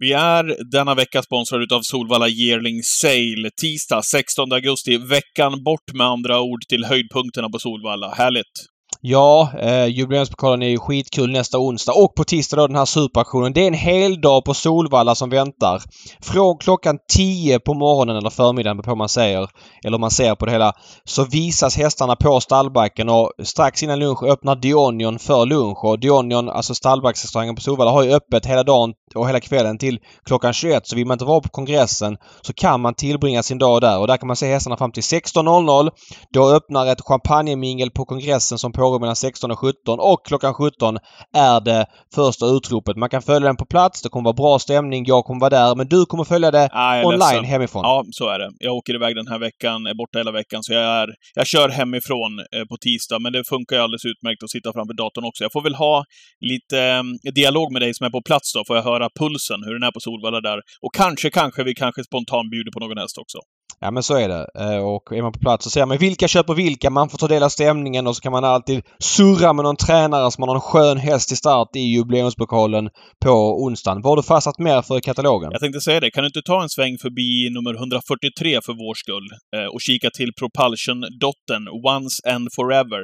Vi är denna vecka sponsrade utav Solvalla Yearling Sale. Tisdag 16 augusti. Veckan bort med andra ord till höjdpunkterna på Solvalla. Härligt! Ja, eh, jubileumspokalen är ju skitkul nästa onsdag och på tisdag då den här superaktionen. Det är en hel dag på Solvalla som väntar. Från klockan 10 på morgonen eller förmiddagen på man säger, eller om man ser på det hela, så visas hästarna på stallbacken och strax innan lunch öppnar Dionion för lunch och Dionion, alltså stallbacksrestaurangen på Solvalla, har ju öppet hela dagen och hela kvällen till klockan 21. Så vill man inte vara på kongressen så kan man tillbringa sin dag där och där kan man se hästarna fram till 16.00. Då öppnar ett champagnemingel på kongressen som pågår mellan 16 och 17 och klockan 17 är det första utropet. Man kan följa den på plats. Det kommer vara bra stämning. Jag kommer vara där. Men du kommer följa det Ah, online ledsen. hemifrån. Ja, så är det. Jag åker iväg den här veckan, är borta hela veckan, så jag, är, jag kör hemifrån eh, på tisdag, men det funkar ju alldeles utmärkt att sitta framför datorn också. Jag får väl ha lite eh, dialog med dig som är på plats då, får jag höra pulsen, hur den är på Solvalla där. Och kanske, kanske vi kanske spontant bjuder på någon häst också. Ja men så är det. Eh, Och är man på plats så ser man vilka köper vilka. Man får ta del av stämningen och så kan man alltid surra med någon tränare som har någon skön häst i start i jubileumspokalen på onsdagen. Vad har du fastnat mer för i katalogen? Jag tänkte säga det, kan du inte ta en sväng förbi nummer 143 för vår skull eh, och kika till Propulsion-dottern Once and Forever.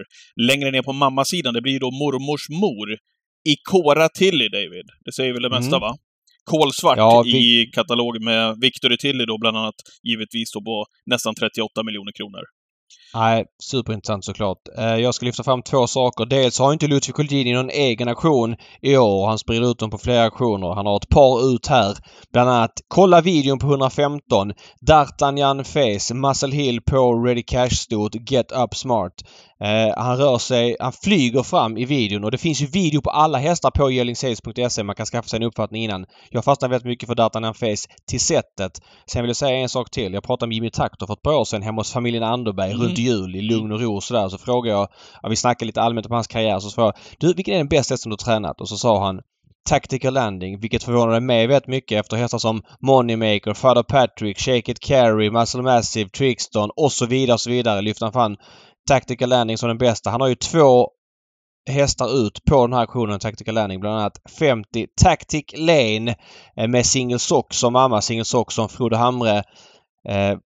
Längre ner på mammasidan, det blir då mormors mor. Ikora Tilly, David. Det säger väl det mesta, Mm. va? Kolsvart Ja, vi- i katalog med Victory Tilly då, bland annat, givetvis då på nästan 38 miljoner kronor. Nej, superintressant såklart. Eh, jag ska lyfta fram två saker. Dels har inte Lutfi Colgjini någon egen aktion i år. Han sprider ut dem på flera aktioner. Han har ett par ut här. Bland annat kolla videon på 115. D'Artagnan Face, Muscle Hill på Ready Cash-stort, Get Up Smart. Eh, han rör sig, han flyger fram i videon och det finns ju video på alla hästar på jellingsales.se. Man kan skaffa sig en uppfattning innan. Jag fastnar väldigt mycket för D'Artagnan Face till sättet. Sen vill jag säga en sak till. Jag pratade med Jimmy Takter för ett par år sedan hemma hos familjen Anderberg Mm runt jul i lugn och ro och sådär. Så frågade jag, ja, vi snackade lite allmänt om hans karriär, så frågade jag du vilken är den bästa hästen du har tränat? Och så sa han Tactical Landing, vilket förvånade mig väldigt mycket efter hästar som Moneymaker, Father Patrick, Shake It Carry, Muscle Massive, Trickston och så vidare och så vidare lyfte han fram Tactical Landing som den bästa. Han har ju två hästar ut på den här aktionen Tactical Landing. Bland annat 50 Tactic Lane eh, med Single Sock som mamma. Single Sock som Frode Hamre eh,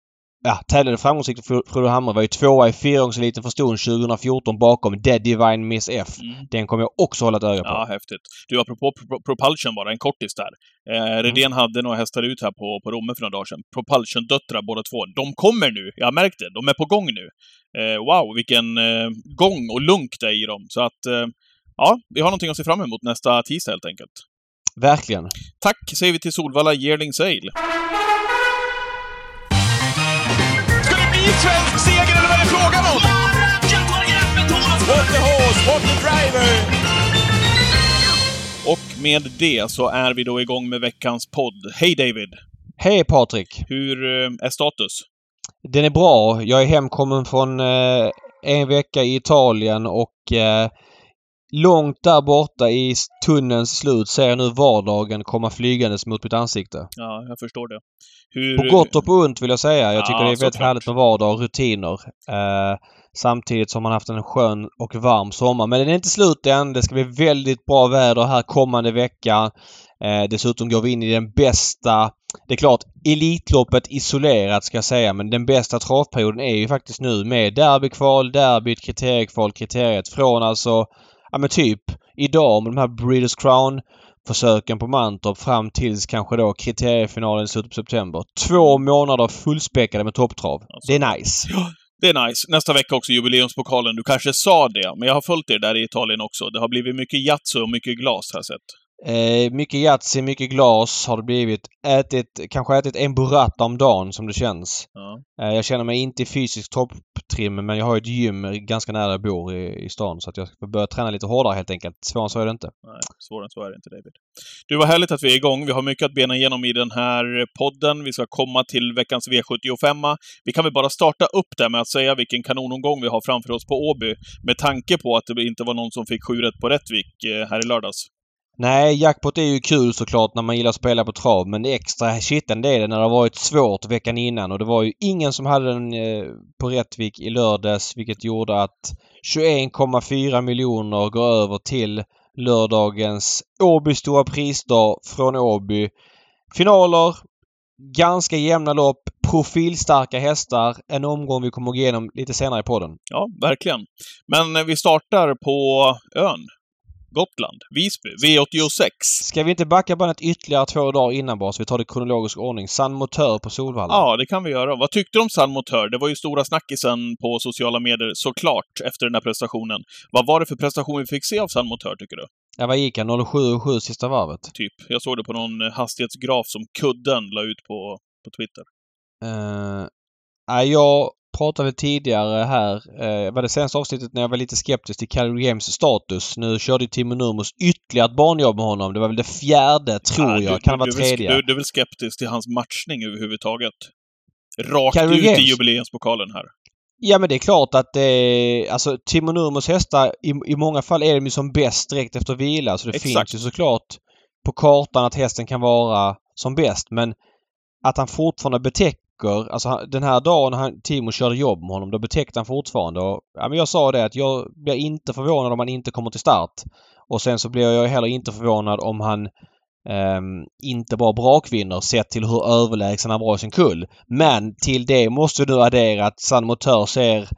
ja, tävlade framgångsrikt för Frode Hamre. Var ju tvåa i fyraåringseliten för ston 2014 bakom Dead Divine Miss F. Mm. Den kommer jag också hålla ett öga på. Ja, häftigt. Du, apropå Pro- Propulsion bara, en kortis där. Eh, Redén hade några hästar ut här på, på Romme för några dagar sedan. Propulsion-döttrar båda två. De kommer nu! Jag har märkt det. De är på gång nu. Eh, wow, vilken eh, gång och lunk det är i dem. Så att, eh, ja, vi har någonting att se fram emot nästa tisdag helt enkelt. Verkligen. Tack säger vi till Solvalla Yearling Sale. Svensk seger eller vad är det frågan om? What the horse, what the driver! Och med det så är vi då igång med veckans podd. Hej David! Hej Patrik! Hur eh, är status? Den är bra. Jag är hemkommen från eh, en vecka i Italien och eh, långt där borta i tunnelns slut ser jag nu vardagen komma flygandes mot mitt ansikte. Ja, jag förstår det. Hur, På gott och på ont vill jag säga. Jag tycker Ja, det är väldigt härligt med vardag och rutiner. Eh, samtidigt som man haft en skön och varm sommar. Men den är inte slut än. Det ska bli väldigt bra väder här kommande vecka. Eh, dessutom går vi in i den bästa det är klart, Elitloppet isolerat ska jag säga, men den bästa travperioden är ju faktiskt nu med derbykval, derbyt, kriteriekval, kriteriet från alltså, ja men typ idag med de här Breeders Crown försöken på Mantorp fram tills kanske då kriteriefinalen i slutet på september. Två månader fullspäckade med topptrav. Det är nice. Det är nice. Nästa vecka också jubileumspokalen. Du kanske sa det, men jag har följt er där i Italien också. Det har blivit mycket Yatzy och mycket glas har jag sett. Eh, mycket Yatzy, mycket glas har det blivit. Ätit, kanske ätit en burrata om dagen som det känns. Ja. Eh, jag känner mig inte i fysisk topptrim men jag har ett gym ganska nära jag bor i, i stan så att jag ska börja träna lite hårdare helt enkelt. Svårare än så är det inte. Nej, svårare än så är det inte, David. Du, vad härligt att vi är igång. Vi har mycket att bena igenom i den här podden. Vi ska komma till veckans V75. Vi kan väl bara starta upp där med att säga vilken kanonomgång vi har framför oss på Åby, med tanke på att det inte var någon som fick sju rätt på Rättvik eh, här i lördags. Nej, jackpot är ju kul såklart när man gillar att spela på trav men det extra kittlande är det när det har varit svårt veckan innan och det var ju ingen som hade den eh, på Rättvik i lördags vilket gjorde att 21,4 miljoner går över till lördagens Åby Stora Prisdag från Åby. finaler, ganska jämna lopp, profilstarka hästar. En omgång vi kommer att gå igenom lite senare i podden. Ja, verkligen. Men eh, vi startar på ön. Gotland, Visby, V86. Ska vi inte backa bandet ytterligare två dagar innan bara så vi tar det i kronologisk ordning? San Motör på Solvalla. Ja, det kan vi göra. Vad tyckte du om San Motör? Det var ju stora snackisen på sociala medier såklart efter den här prestationen. Vad var det för prestation vi fick se av San Motör, tycker du? Ja, vad gick han? 07,7 sista varvet? Typ. Jag såg det på någon eh, hastighetsgraf som Kudden la ut på, på Twitter. Uh, jag pratade tidigare här, uh, var det senaste avsnittet när jag var lite skeptisk till Calgary Games status. Nu körde Timo Nurmos ytterligare ett barnjobb med honom. Det var väl det fjärde, tror Ja, jag. du, kan det vara tredje? Du, du är väl skeptisk till hans matchning överhuvudtaget? Rakt Calgary ut Games? i jubileumspokalen här. Ja men det är klart att det är, alltså Timo Nurmos hästar i, i många fall är de ju som bäst direkt efter vila. Så det Exakt. finns ju såklart på kartan att hästen kan vara som bäst. Men att han fortfarande betäcker, alltså den här dagen han, Timo körde jobb med honom, då betäckte han fortfarande. Och, ja, men jag sa det att jag blir inte förvånad om han inte kommer till start. Och sen så blir jag heller inte förvånad om han ehm, inte bara brakvinner sett till hur överlägsen han var i sin kull. Men till det måste nu addera att San Motör ser,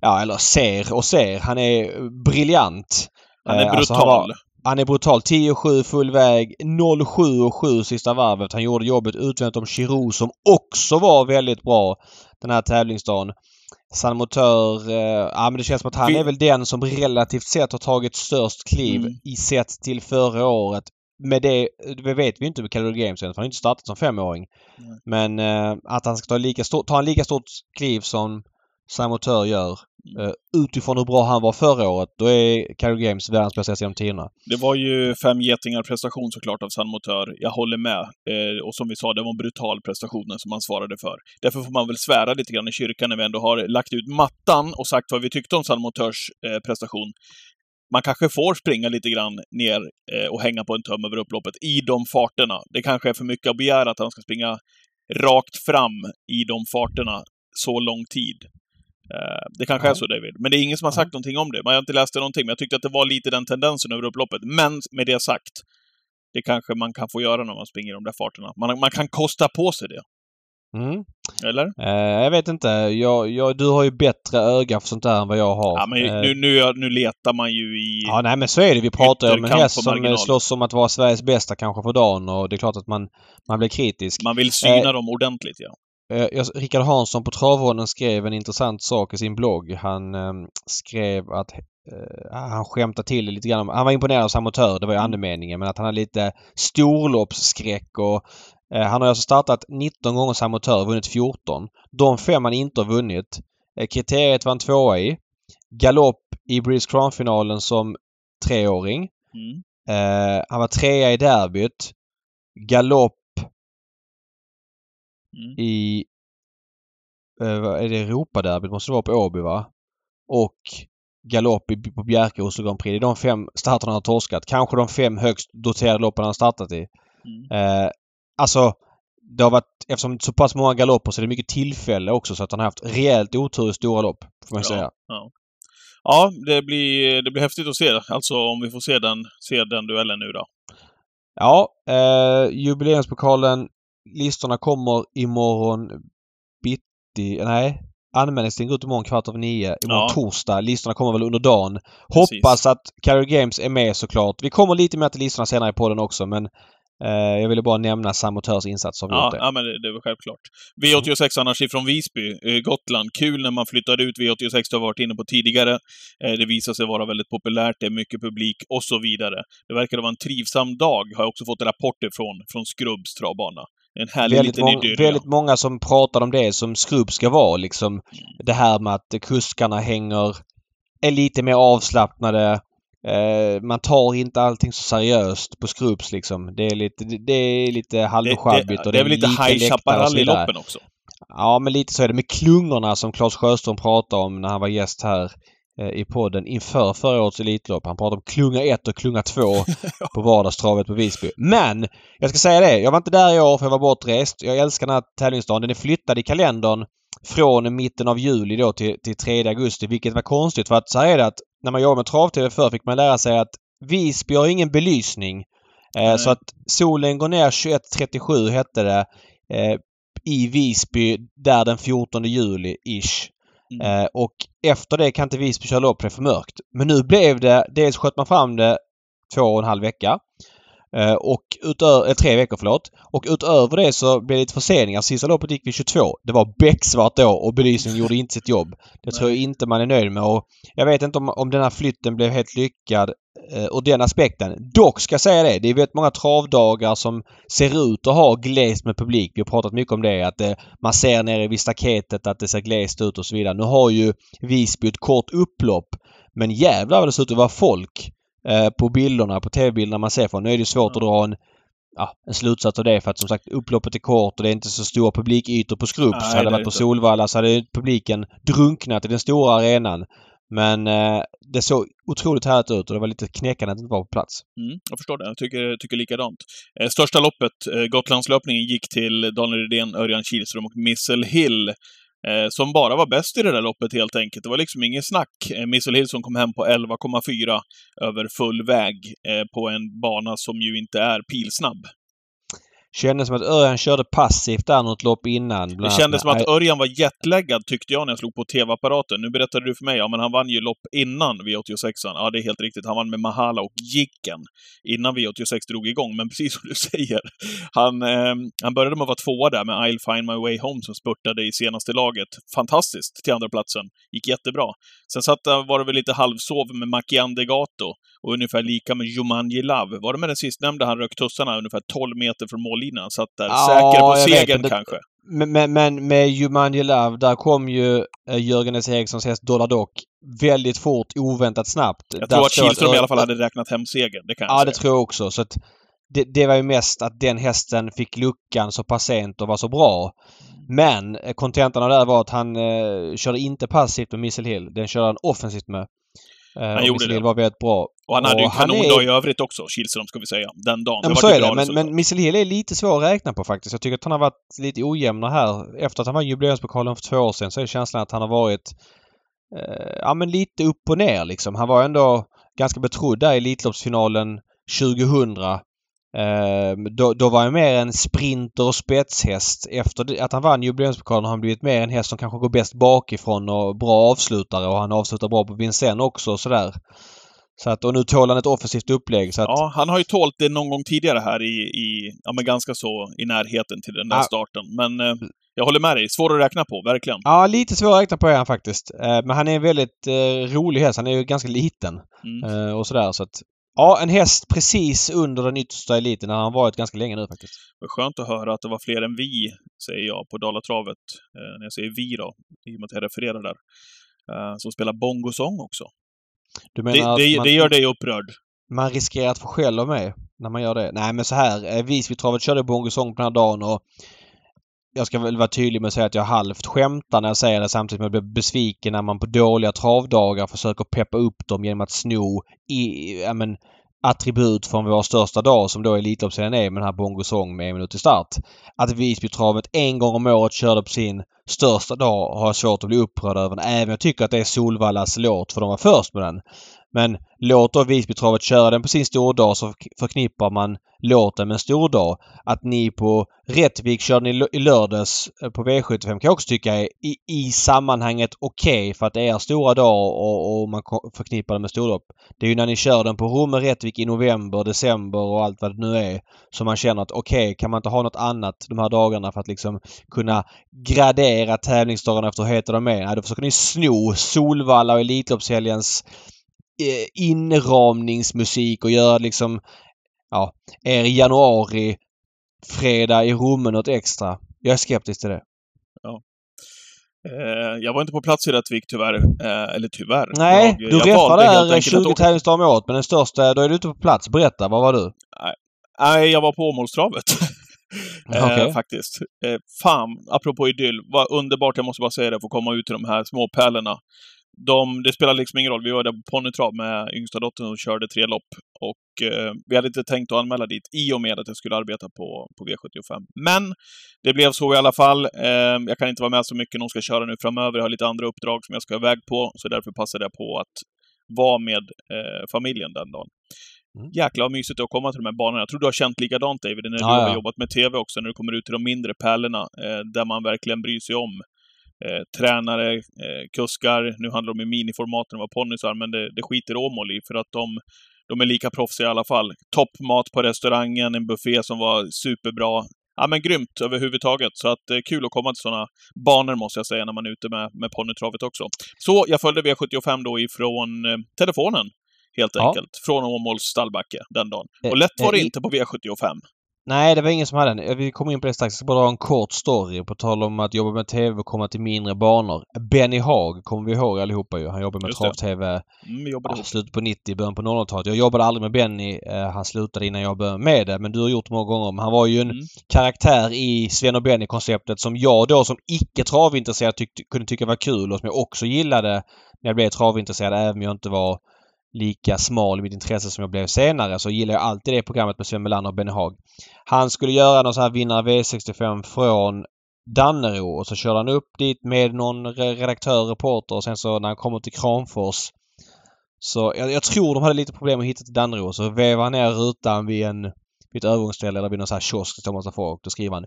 ja eller ser och ser, han är briljant. Han är Eh, brutal. alltså han var- Han är brutal. 10-7 full väg. 0-7 och 7 sista varvet. Han gjorde jobbet utvändigt om Giroud som också var väldigt bra den här tävlingsdagen. San Motör, eh, ja men det känns som att han är väl den som relativt sett har tagit störst kliv Mm. i sett till förra året. Med det, det vet vi inte med Calgary Games för han har inte startat som femåring. Nej. Men eh, att han ska ta, lika stort, ta en lika stort kliv som San Motör gör Uh, utifrån hur bra han var förra året, då är Carey Games världens bästa genom tiderna. Det var ju fem getingar prestation såklart av San Motör. Jag håller med. Uh, och som vi sa, det var en brutal prestation som han svarade för. Därför får man väl svära lite grann i kyrkan när vi ändå har lagt ut mattan och sagt vad vi tyckte om San Motörs uh, eh, prestation. Man kanske får springa lite grann ner och hänga på en töm över upploppet i de farterna. Det kanske är för mycket att begära att han ska springa rakt fram i de farterna så lång tid. Eh, Det kanske Ja. är så, David. Men det är ingen som har sagt någonting om det. Man har inte läst det någonting, men jag tyckte att det var lite den tendensen över upploppet. Men med det sagt, det kanske man kan få göra när man springer de där farterna. Man, man kan kosta på sig det. Mm. Eller? Eh, jag vet inte. Jag, jag, du har ju bättre öga för sånt där än vad jag har. Ja, men Eh, nu, nu, nu letar man ju i... Ja, nej men så är det. Vi pratar ju om en häst som slåss om att vara Sveriges bästa kanske för dagen och det är klart att man, man blir kritisk. Man vill syna Eh, dem ordentligt, ja. Eh, Rickard Hansson på Travhonen skrev en intressant sak i sin blogg. Han eh, skrev att eh, han skämtade till det lite grann. Han var imponerad av Samotör, det var ju andemeningen, men att han hade lite storloppsskräck och eh, han har alltså startat 19 gånger Samotör och vunnit 14. De fem han inte har vunnit. Eh, kriteriet var en tvåa i. Galopp i British Crown-finalen som treåring. Mm. Eh, han var trea i derbyt. Galopp Mm. i... Eh, är det Europaderbyt? Måste det vara på Åby va? Och galopp på Bjerke Oslo Grand Prix. Det är de fem starterna han har torskat. Kanske de fem högst doterade loppen han har startat i. Mm. Eh, alltså, det har varit... Eftersom det är så pass många galopper så är det mycket tillfälle också så att han har haft rejält otur i stora lopp. Får man Ja. säga. Ja, det blir, det blir häftigt att se. Alltså om vi får se den, se den duellen nu då. Ja, eh, jubileumspokalen. Listorna kommer imorgon bitti. Nej, anmälningstiden går ut imorgon kvart över nio. Imorgon Ja. torsdag. Listorna kommer väl under dagen. Precis. Hoppas att Calgary Games är med såklart. Vi kommer lite mer till listorna senare i podden också men eh, jag ville bara nämna Samotörs insats som Ja, gjort det. ja, men det, det väl självklart. V86 annars ifrån Visby, eh, Gotland. Kul när man flyttade ut V86, det har varit inne på tidigare. Eh, det visar sig vara väldigt populärt, det är mycket publik och så vidare. Det verkar vara en trivsam dag, har jag också fått rapporter från, från Skrubbs travbana. En härlig Väldigt, liten idyll. väldigt många som pratar om det som skrubb ska vara liksom. Det här med att kuskarna hänger, är lite mer avslappnade. Eh, man tar inte allting så seriöst på skrubbs liksom. Det är lite, det, är lite halvsjabbigt och det är väl lite High så vidare. Chaparral-loppen också. Ja, men lite så är det med klungorna som Claes Sjöström pratade om när han var gäst här i podden inför förra årets Elitlopp. Han pratade om klunga 1 och klunga 2 på vardagstravet på Visby. Men! Jag ska säga det. Jag var inte där i år för jag var bortrest. Jag älskar den här tävlingsdagen. Den är flyttad i kalendern från mitten av juli då till, till 3 augusti, vilket var konstigt för att så här är det att när man jobbar med trav-tv förr fick man lära sig att Visby har ingen belysning. Eh, Nej. så att solen går ner 21.37 hette det eh, i Visby där den 14 juli ish. Mm. Eh, och efter det kan inte Visby köra lopp för det är för mörkt. Men nu blev det, dels sköt man fram det två och en halv vecka. Eh, och utöver, eh, tre veckor förlåt. Och utöver det så blev det lite förseningar. Sista loppet gick vid 22. Det var becksvart då och belysningen gjorde inte sitt jobb. Det tror jag inte man är nöjd med. Och jag vet inte om, om den här flytten blev helt lyckad eh, ur den aspekten. Dock ska jag säga det. Det är väldigt många travdagar som ser ut att ha glest med publik. Vi har pratat mycket om det. Att eh, man ser nere vid staketet att det ser glest ut och så vidare. Nu har ju Visby ett kort upplopp. Men jävlar vad det ser ut att vara folk på bilderna, på tv-bilderna man ser från. Nu är det svårt att dra en, ja, en slutsats av det för att som sagt upploppet är kort och det är inte så stora publikytor på Skrubb. Nej, Så hade det varit på. Solvalla så hade publiken drunknat i den stora arenan. Men eh, det såg otroligt härligt ut och det var lite knäckande att inte var på plats. Mm, jag förstår det. Jag tycker, tycker likadant. Eh, största loppet, eh, Gotlandslöpningen, gick till Daniel Redén, Örjan Kihlström och Missel Hill. Eh, som bara var bäst i det där loppet helt enkelt. Det var liksom inget snack. Eh, Missel Hill som kom hem på 11,4 över full väg eh, på en bana som ju inte är pilsnabb. Kändes som att Örjan körde passivt där något lopp innan. Det kändes som att Örjan var jetlaggad tyckte jag när jag slog på TV-apparaten. Nu berättade du för mig, ja men han vann ju lopp innan V86. Ja, det är helt riktigt. Han vann med Mahala och Jicken innan V86 drog igång. Men precis som du säger, han, eh, han började med att vara tvåa där med I'll find my way home som spurtade i senaste laget. Fantastiskt till andra platsen. Gick jättebra. Sen satt, där var det väl lite halvsov med Macchiande Gato och ungefär lika med Jumanji Love. Var det med den sistnämnda han rök tussarna ungefär 12 meter från mållinjen? Satt där Ja, säker på vet, segern det- kanske. Men, men, men med Jumanji Love, där kom ju eh, Jörgen S. Erikssons häst Dollar Dock väldigt fort, oväntat snabbt. Jag tror att Kihlström i alla fall hade räknat hem segern. Det kan jag Ja, säga. det tror jag också. Så att det, det var ju mest att den hästen fick luckan så pass sent och var så bra. Men eh, kontentan av det här var att han eh, körde inte passivt med Missile Hill. Den körde han offensivt med. Eh, och gjorde det. Var väldigt bra. Och han hade ju en Och han kanondag är- i övrigt också, Kihlström, ska vi säga. Den dagen. Ja, men så ju är det. Men, men Missile Hill är lite svår att räkna på faktiskt. Jag tycker att han har varit lite ojämnare här. Efter att han vann jubileumspokalen för två år sedan så är känslan att han har varit eh, ja, men lite upp och ner liksom. Han var ändå ganska betrodd där i Elitloppsfinalen 2000. Eh, då, då var han mer en sprinter och spetshäst. Efter att han vann jubileumspokalen har han blivit mer en häst som kanske går bäst bakifrån och bra avslutare och han avslutar bra på Vincennes också och sådär. Så att, och nu tål han ett offensivt upplägg. Så att, Ja, han har ju tålt det någon gång tidigare här i, i ja, men ganska så i närheten till den där Ja. starten. Men eh, jag håller med dig. Svår att räkna på, verkligen. Ja, lite svår att räkna på är han faktiskt. Eh, Men han är en väldigt eh, rolig häst. Han är ju ganska liten Mm. eh, och sådär så att... Ja, en häst precis under den yttersta eliten. Han har varit ganska länge nu faktiskt. Det var skönt att höra att det var fler än vi, säger jag, på Dalatravet. Eh, när jag säger vi då, i och med att jag refererar där. Eh, som spelar bongosång också. Du Det, menar det, att man, det gör dig upprörd. man riskerar att få skäll av mig när man gör det? Nej, men så här. eh, Visbytravet körde bongosång på den här dagen och jag ska väl vara tydlig med att säga att jag halvt skämtar när jag säger det samtidigt som jag blir besviken när man på dåliga travdagar försöker peppa upp dem genom att sno i, ja, men, attribut från vår största dag som då Elitloppsserien är med den här bongosång med en minut till start. Att Visbytravet en gång om året körde på sin största dag har jag svårt att bli upprörd över. Även om jag tycker att det är Solvallas låt för de var först med den. Men låt då Visbytravet köra den på sin stordag så förknippar man låten med en stordag. Att ni på Rättvik körde ni i lördags eh, på V75 kan jag också tycka är i, i sammanhanget okej för att det är er stora dag och, och man förknippar det med stordag. Det är ju när ni kör den på Romme Rättvik i november, december och allt vad det nu är som man känner att okej, kan man inte ha något annat de här dagarna för att liksom kunna gradera tävlingsdagarna efter hur heta de är? Nej, då försöker ni sno Solvalla och Elitloppshelgens inramningsmusik och göra liksom ja, er januari fredag i Romme något extra. Jag är skeptisk till det. Eh, jag var inte på plats i Rättvik tyvärr. Eh, eller tyvärr. Nej, jag, du jag reffar där enkelt att 20 åka. tävlingsdagar om året men den största, då är du ute på plats. Berätta, vad var du? Nej, jag var på Åmålstravet. eh, Okej. Faktiskt. Eh, fan, apropå idyll. Vad underbart, jag måste bara säga det, att få komma ut till de här små pärlorna. De, det spelar liksom ingen roll. Vi var där på ponnytrav med yngsta dottern och körde tre lopp. Och eh, vi hade inte tänkt att anmäla dit i och med att jag skulle arbeta på, på V75. Men det blev så i alla fall. Eh, jag kan inte vara med så mycket. De ska köra nu framöver. Jag har lite andra uppdrag som jag ska iväg på. Så därför passade jag på att vara med eh, familjen den dagen. Mm. Jäklar vad mysigt det att komma till de här banorna. Jag tror du har känt likadant David, när du Ja, har jobbat med TV också, när du kommer ut till de mindre pärlorna, eh, där man verkligen bryr sig om eh, tränare, eh, kuskar. Nu handlar om i miniformaten vad ponnysar, men det, det skiter Åmål i för att de, de är lika proffsiga i alla fall. Toppmat på restaurangen, en buffé som var superbra. Ja, men grymt överhuvudtaget. Så att det är kul att komma till sådana banor, måste jag säga, när man är ute med, med ponnytravet också. Så jag följde V75 då ifrån eh, telefonen, helt Ja. enkelt. Från Åmåls stallbacke den dagen. Eh, Och lätt var det eh, inte på V75. Nej, det var ingen som hade den. Vi kommer in på det strax. Jag ska bara dra en kort story på tal om att jobba med TV och komma till mindre banor. Benny Haag kommer vi ihåg allihopa ju. Han jobbade med trav-TV Mm, ja, slutet på 90, början på 00-talet. Jag jobbade aldrig med Benny. Eh, han slutade innan jag började med det. Men du har gjort det många gånger. Men han var ju en Mm. karaktär i Sven och Benny-konceptet som jag då som icke travintresserad tyckte, kunde tycka var kul och som jag också gillade när jag blev travintresserad även om jag inte var lika smal i mitt intresse som jag blev senare så gillar jag alltid det programmet med Sven Melander och Benny Haag. Han skulle göra någon sån här vinnare V65 e från Dannero och så körde han upp dit med någon redaktör, reporter och sen så när han kommer till Kramfors så jag, jag tror de hade lite problem att hitta till Dannero så vevade han ner rutan vid en vid ett övergångsställe eller vid någon sån här kiosk där står massa folk. Då skriver han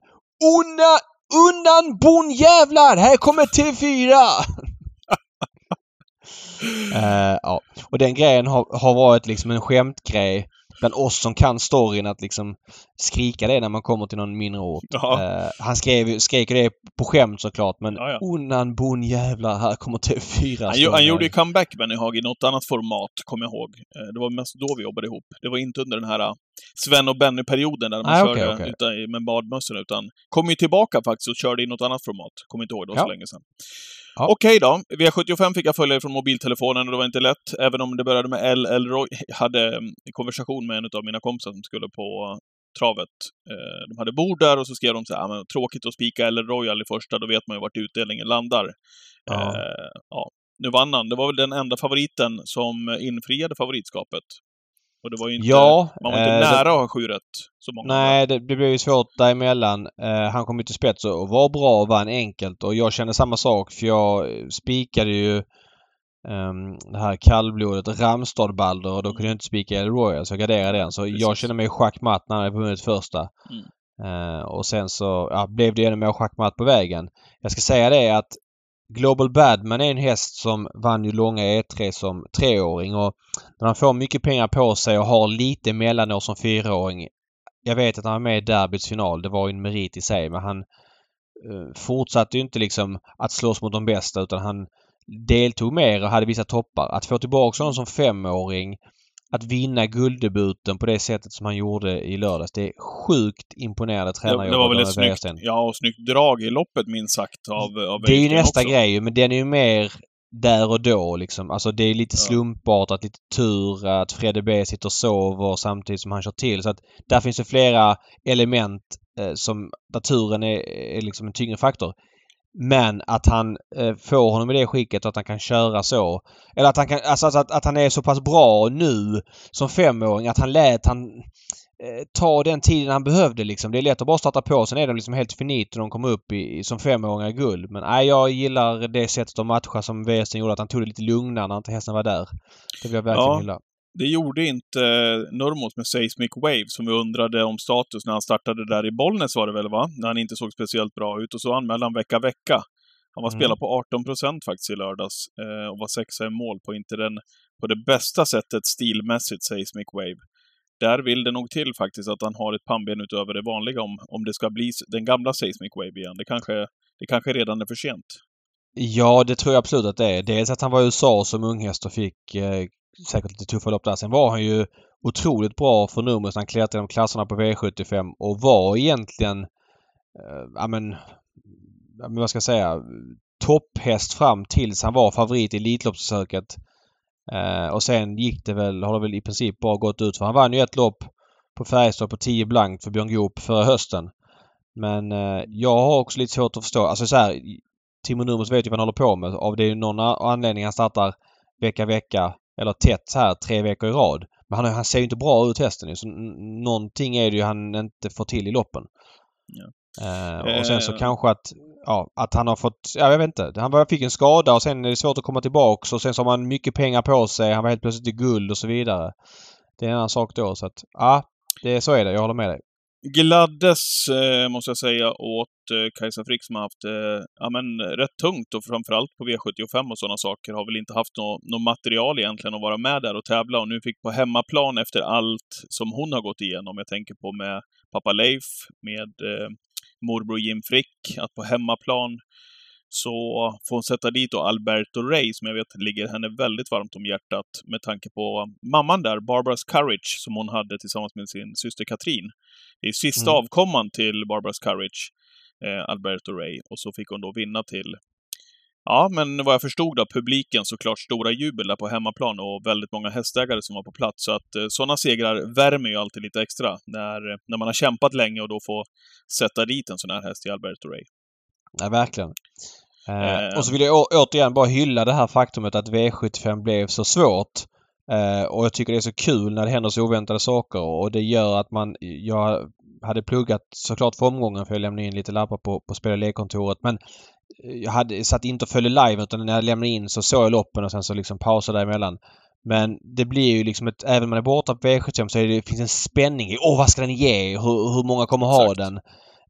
Undan, undan bonnjävlar! Här kommer TV4! Eh, ja. Och den grejen har, har varit liksom en skämtgrej bland oss som kan storyn att liksom skrika det när man kommer till någon mindre ort. Eh, han skrev, skrek det på skämt såklart men Ja, ja. undan bonnjävlar, här kommer TV4. Han, står gjo- han det. gjorde ju comeback, Benny Haag, i något annat format, kommer jag ihåg. Eh, Det var mest då vi jobbade ihop. Det var inte under den här Sven och Benny-perioden där man Ah, körde okej, okej. Utan, med badmössorna, utan kom ju tillbaka faktiskt och körde i något annat format. Kommer inte ihåg, det var så Ja. länge sedan. Ja. Okej då. V75 fick jag följa från mobiltelefonen och det var inte lätt. Även om det började med L. Elroy. Jag hade mm, konversation med en av mina kompisar som skulle på eh, travet. Eh, De hade bord där och så skrev de så här, "Ja, men, tråkigt att spika L. Royal i första, då vet man ju vart utdelningen landar. Ja. Eh, ja. Nu vann han. Det var väl den enda favoriten som infriade favoritskapet. Och det var ju inte, Ja, man var inte eh, nära att ha sju rätt. Så många Nej, det, det blev ju svårt däremellan. Eh, han kom ju till spets och var bra och vann enkelt och jag kände samma sak för jag eh, spikade ju um, det här kallblodet Ramstad Balder och då kunde jag inte spika El Royal så jag garderade den. Så jag Precis. kände mig schackmatt när jag hade vunnit första. Mm. Eh, och sen så ja, blev det ännu mer schackmatt på vägen. Jag ska säga det att Global Badman är en häst som vann ju långa E3 som treåring och när han får mycket pengar på sig och har lite mellanår som fyraåring. Jag vet att han var med i derbyts final. Det var ju en merit i sig men han eh, fortsatte ju inte liksom att slåss mot de bästa utan han deltog mer och hade vissa toppar. Att få tillbaka honom som femåring att vinna gulddebuten på det sättet som han gjorde i lördags. Det är sjukt imponerande Det, tränarjobb. det var väl ett snyggt, ja, och snyggt drag i loppet minst sagt av, av Det är ju nästa också. grej men den är ju mer där och då liksom. Alltså det är lite Ja. slumpartat, lite tur att Fredde B sitter och sover samtidigt som han kör till. Så att där finns det flera element eh, som där turen är, är liksom en tyngre faktor. Men att han eh, får honom i det skicket och att han kan köra så. Eller att han kan, alltså att, att han är så pass bra nu som femåring att han lät han eh, ta den tiden han behövde liksom. Det är lätt att bara starta på. Sen är de liksom helt finito när de kommer upp i, i, som femåringar i guld. Men nej, jag gillar det sättet att matcha som Westen gjorde. Att han tog det lite lugnare när inte hästen var där. Det vill jag verkligen Ja. hylla. Det gjorde inte Nurmos med Seismic Wave, som vi undrade om status när han startade där i Bollnäs var det väl, va? När han inte såg speciellt bra ut. Och så anmälde han vecka, vecka. Han var Mm. spelad på 18 procent faktiskt i lördags eh, och var sexa i mål på inte den, på det bästa sättet stilmässigt, Seismic Wave. Där vill det nog till faktiskt att han har ett pannben utöver det vanliga om, om det ska bli den gamla Seismic Wave igen. Det kanske, det kanske redan är för sent. Ja, det tror jag absolut att det är. Dels att han var i USA som unghäst och fick eh, säkert lite tuffa lopp där. Sen var han ju otroligt bra för numret när han klättrade genom klasserna på V75 och var egentligen, eh, ja men, men vad ska jag säga, topphäst fram tills han var favorit i Elitloppsförsöket. Eh, och sen gick det väl, har det väl i princip bara gått ut för han vann ju ett lopp på Färjestad på 10 blankt för Björn Goop förra hösten. Men eh, jag har också lite svårt att förstå, alltså så här, Timo Nurmos vet ju vad han håller på med. Av det är ju någon anledning han startar vecka, vecka eller tätt här tre veckor i rad. Men han, han ser ju inte bra ut hästen. Så någonting är det ju han inte får till i loppen. Eh, och sen så Eh. kanske att, ja, att han har fått, ja, jag vet inte. Han fick en skada och sen är det svårt att komma tillbaks och sen så har man mycket pengar på sig. Han var helt plötsligt i guld och så vidare. det är en annan sak då. Så att, ja, det, så är det. Jag håller med dig. Gladdes, eh, måste jag säga, åt eh, Kajsa Frick som har haft eh, ja, men, rätt tungt och framförallt på V75 och sådana saker. Har väl inte haft något no material egentligen att vara med där och tävla och nu fick på hemmaplan efter allt som hon har gått igenom. Jag tänker på med pappa Leif, med eh, morbror Jim Frick, att på hemmaplan så får hon sätta dit då Alberto Rey, som jag vet ligger henne väldigt varmt om hjärtat med tanke på mamman där, Barbaras Courage, som hon hade tillsammans med sin syster Katrin. Det är sista mm. avkomman till Barbaras Courage, eh, Alberto Rey, och så fick hon då vinna till Ja, men vad jag förstod av publiken såklart stora jubel där på hemmaplan och väldigt många hästägare som var på plats. Så att eh, sådana segrar värmer ju alltid lite extra när, när man har kämpat länge och då får sätta dit en sån här häst i Alberto Ray. Ja, verkligen. Eh, och så vill jag återigen bara hylla det här faktumet att V75 blev så svårt. Eh, och jag tycker det är så kul när det händer så oväntade saker och det gör att man... Jag hade pluggat såklart för omgången för jag lämnade in lite lappar på, på spel och lekkontoret men jag hade satt inte och följde live utan när jag lämnade in så såg jag loppen och sen så liksom pausade däremellan. Men det blir ju liksom ett... Även om man är borta på V75 så det, finns en spänning i åh vad ska den ge? Hur, hur många kommer ha Exakt. den?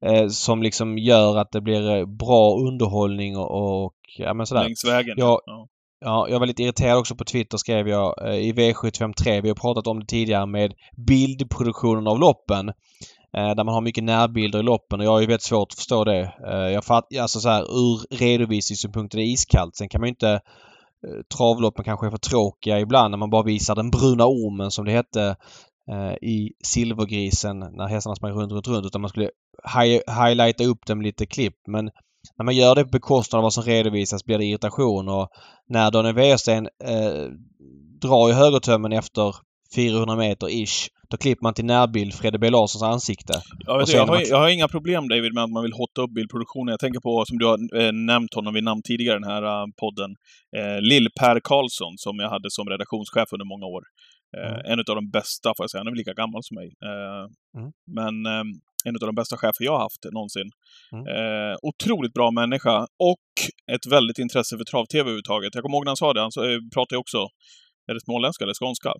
Eh, som liksom gör att det blir eh, bra underhållning och, och ja men sådär. Längs vägen. Jag, ja. ja. jag var lite irriterad också på Twitter skrev jag eh, i V753. Vi har pratat om det tidigare med bildproduktionen av loppen. Eh, där man har mycket närbilder i loppen och jag har ju väldigt svårt att förstå det. Jag fatt, alltså så här, ur redovisningssynpunkt är det iskallt. Sen kan man ju inte travloppen kanske är för tråkiga ibland när man bara visar den bruna ormen som det hette i Silvergrisen när hästarna sprang runt, runt, runt. Utan man skulle hi highlighta upp dem lite klipp. Men när man gör det på bekostnad av vad som redovisas blir det irritation och när Daniel Wäjersten eh, drar i högertömmen efter 400 meter ish. Då klipper man till närbild Fredde B Larssons ansikte. Ja, vet jag, har, jag har inga problem David med att man vill hotta upp bildproduktionen. Jag tänker på, som du har eh, nämnt honom vid namn tidigare i den här uh, podden, eh, Lill-Per Karlsson som jag hade som redaktionschef under många år. Eh, mm. En av de bästa, får jag säga. Han är väl lika gammal som mig. Eh, mm. Men ehm, en av de bästa chefer jag har haft någonsin. Mm. Eh, otroligt bra människa och ett väldigt intresse för trav-tv överhuvudtaget. Jag kommer ihåg när han sa det. Han pratade också är det småländska eller skånska?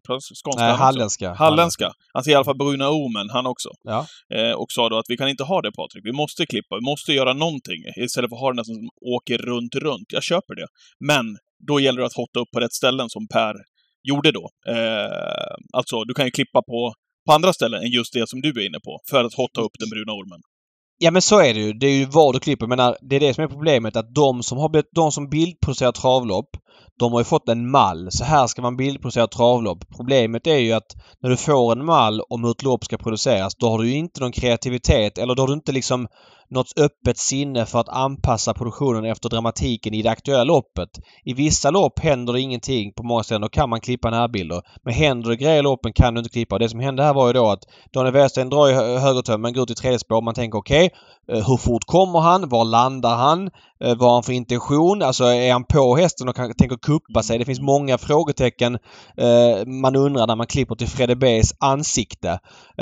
skånska Nej, halländska. Halländska. Han säger i alla fall Bruna Omen, han också. Ja. Eh, och sa då att vi kan inte ha det Patrik. Vi måste klippa, vi måste göra någonting. Istället för att ha den som åker runt, runt. Jag köper det. Men då gäller det att hotta upp på rätt ställen som Per gjorde då. Eh, alltså, du kan ju klippa på, på andra ställen än just det som du är inne på, för att hotta upp den bruna ormen. Ja men så är det ju. Det är ju vad du klipper. Men eh, det är det som är problemet att de som har de som bildproducerar travlopp de har ju fått en mall. Så här ska man bildproducera travlopp. Problemet är ju att när du får en mall om hur ett lopp ska produceras då har du ju inte någon kreativitet eller då har du inte liksom något öppet sinne för att anpassa produktionen efter dramatiken i det aktuella loppet. I vissa lopp händer det ingenting på många ställen. Då kan man klippa närbilder. Men händer det grejer i loppen kan du inte klippa. Det som hände här var ju då att Daniel Wäjersten drar i högertömmen, går ut i tredje spår. Man tänker okej, okay, Eh, hur fort kommer han? Var landar han? Eh, vad har han för intention? Alltså är han på hästen och kan, tänker kuppa sig? Det finns många frågetecken eh, man undrar när man klipper till Fredde B's ansikte.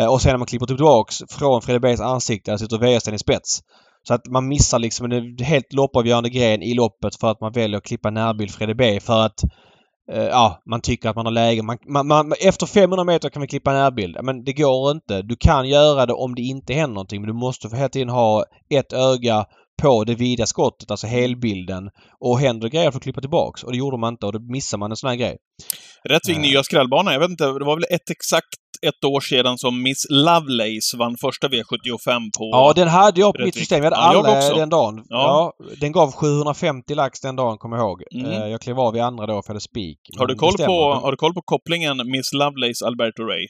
Och sen när man klipper tillbaks från Fredde B's ansikte, där sitter Wäjersten i spets. Så att man missar liksom en helt loppavgörande gren i loppet för att man väljer att klippa närbild Fredde B för att ja, man tycker att man har läge. Man, man, man, efter 500 meter kan vi klippa närbild. Men det går inte. Du kan göra det om det inte händer någonting men du måste för hela tiden ha ett öga på det vida skottet, alltså helbilden. Och händer grejer för att klippa tillbaks. Och det gjorde man inte och då missar man en sån här grej. Rättvig uh. nya skrällbana. Jag vet inte, det var väl ett exakt ett år sedan som Miss Lovelace vann första V75 på... Ja, den hade jag på mitt system. Jag hade ja, alla jag den dagen. Ja. ja. Den gav 750 lax den dagen, kommer jag ihåg. Mm. Eh, jag klev av i andra då för jag hade spik. Har du, koll på, har du koll på kopplingen Miss Lovelace Alberto Ray?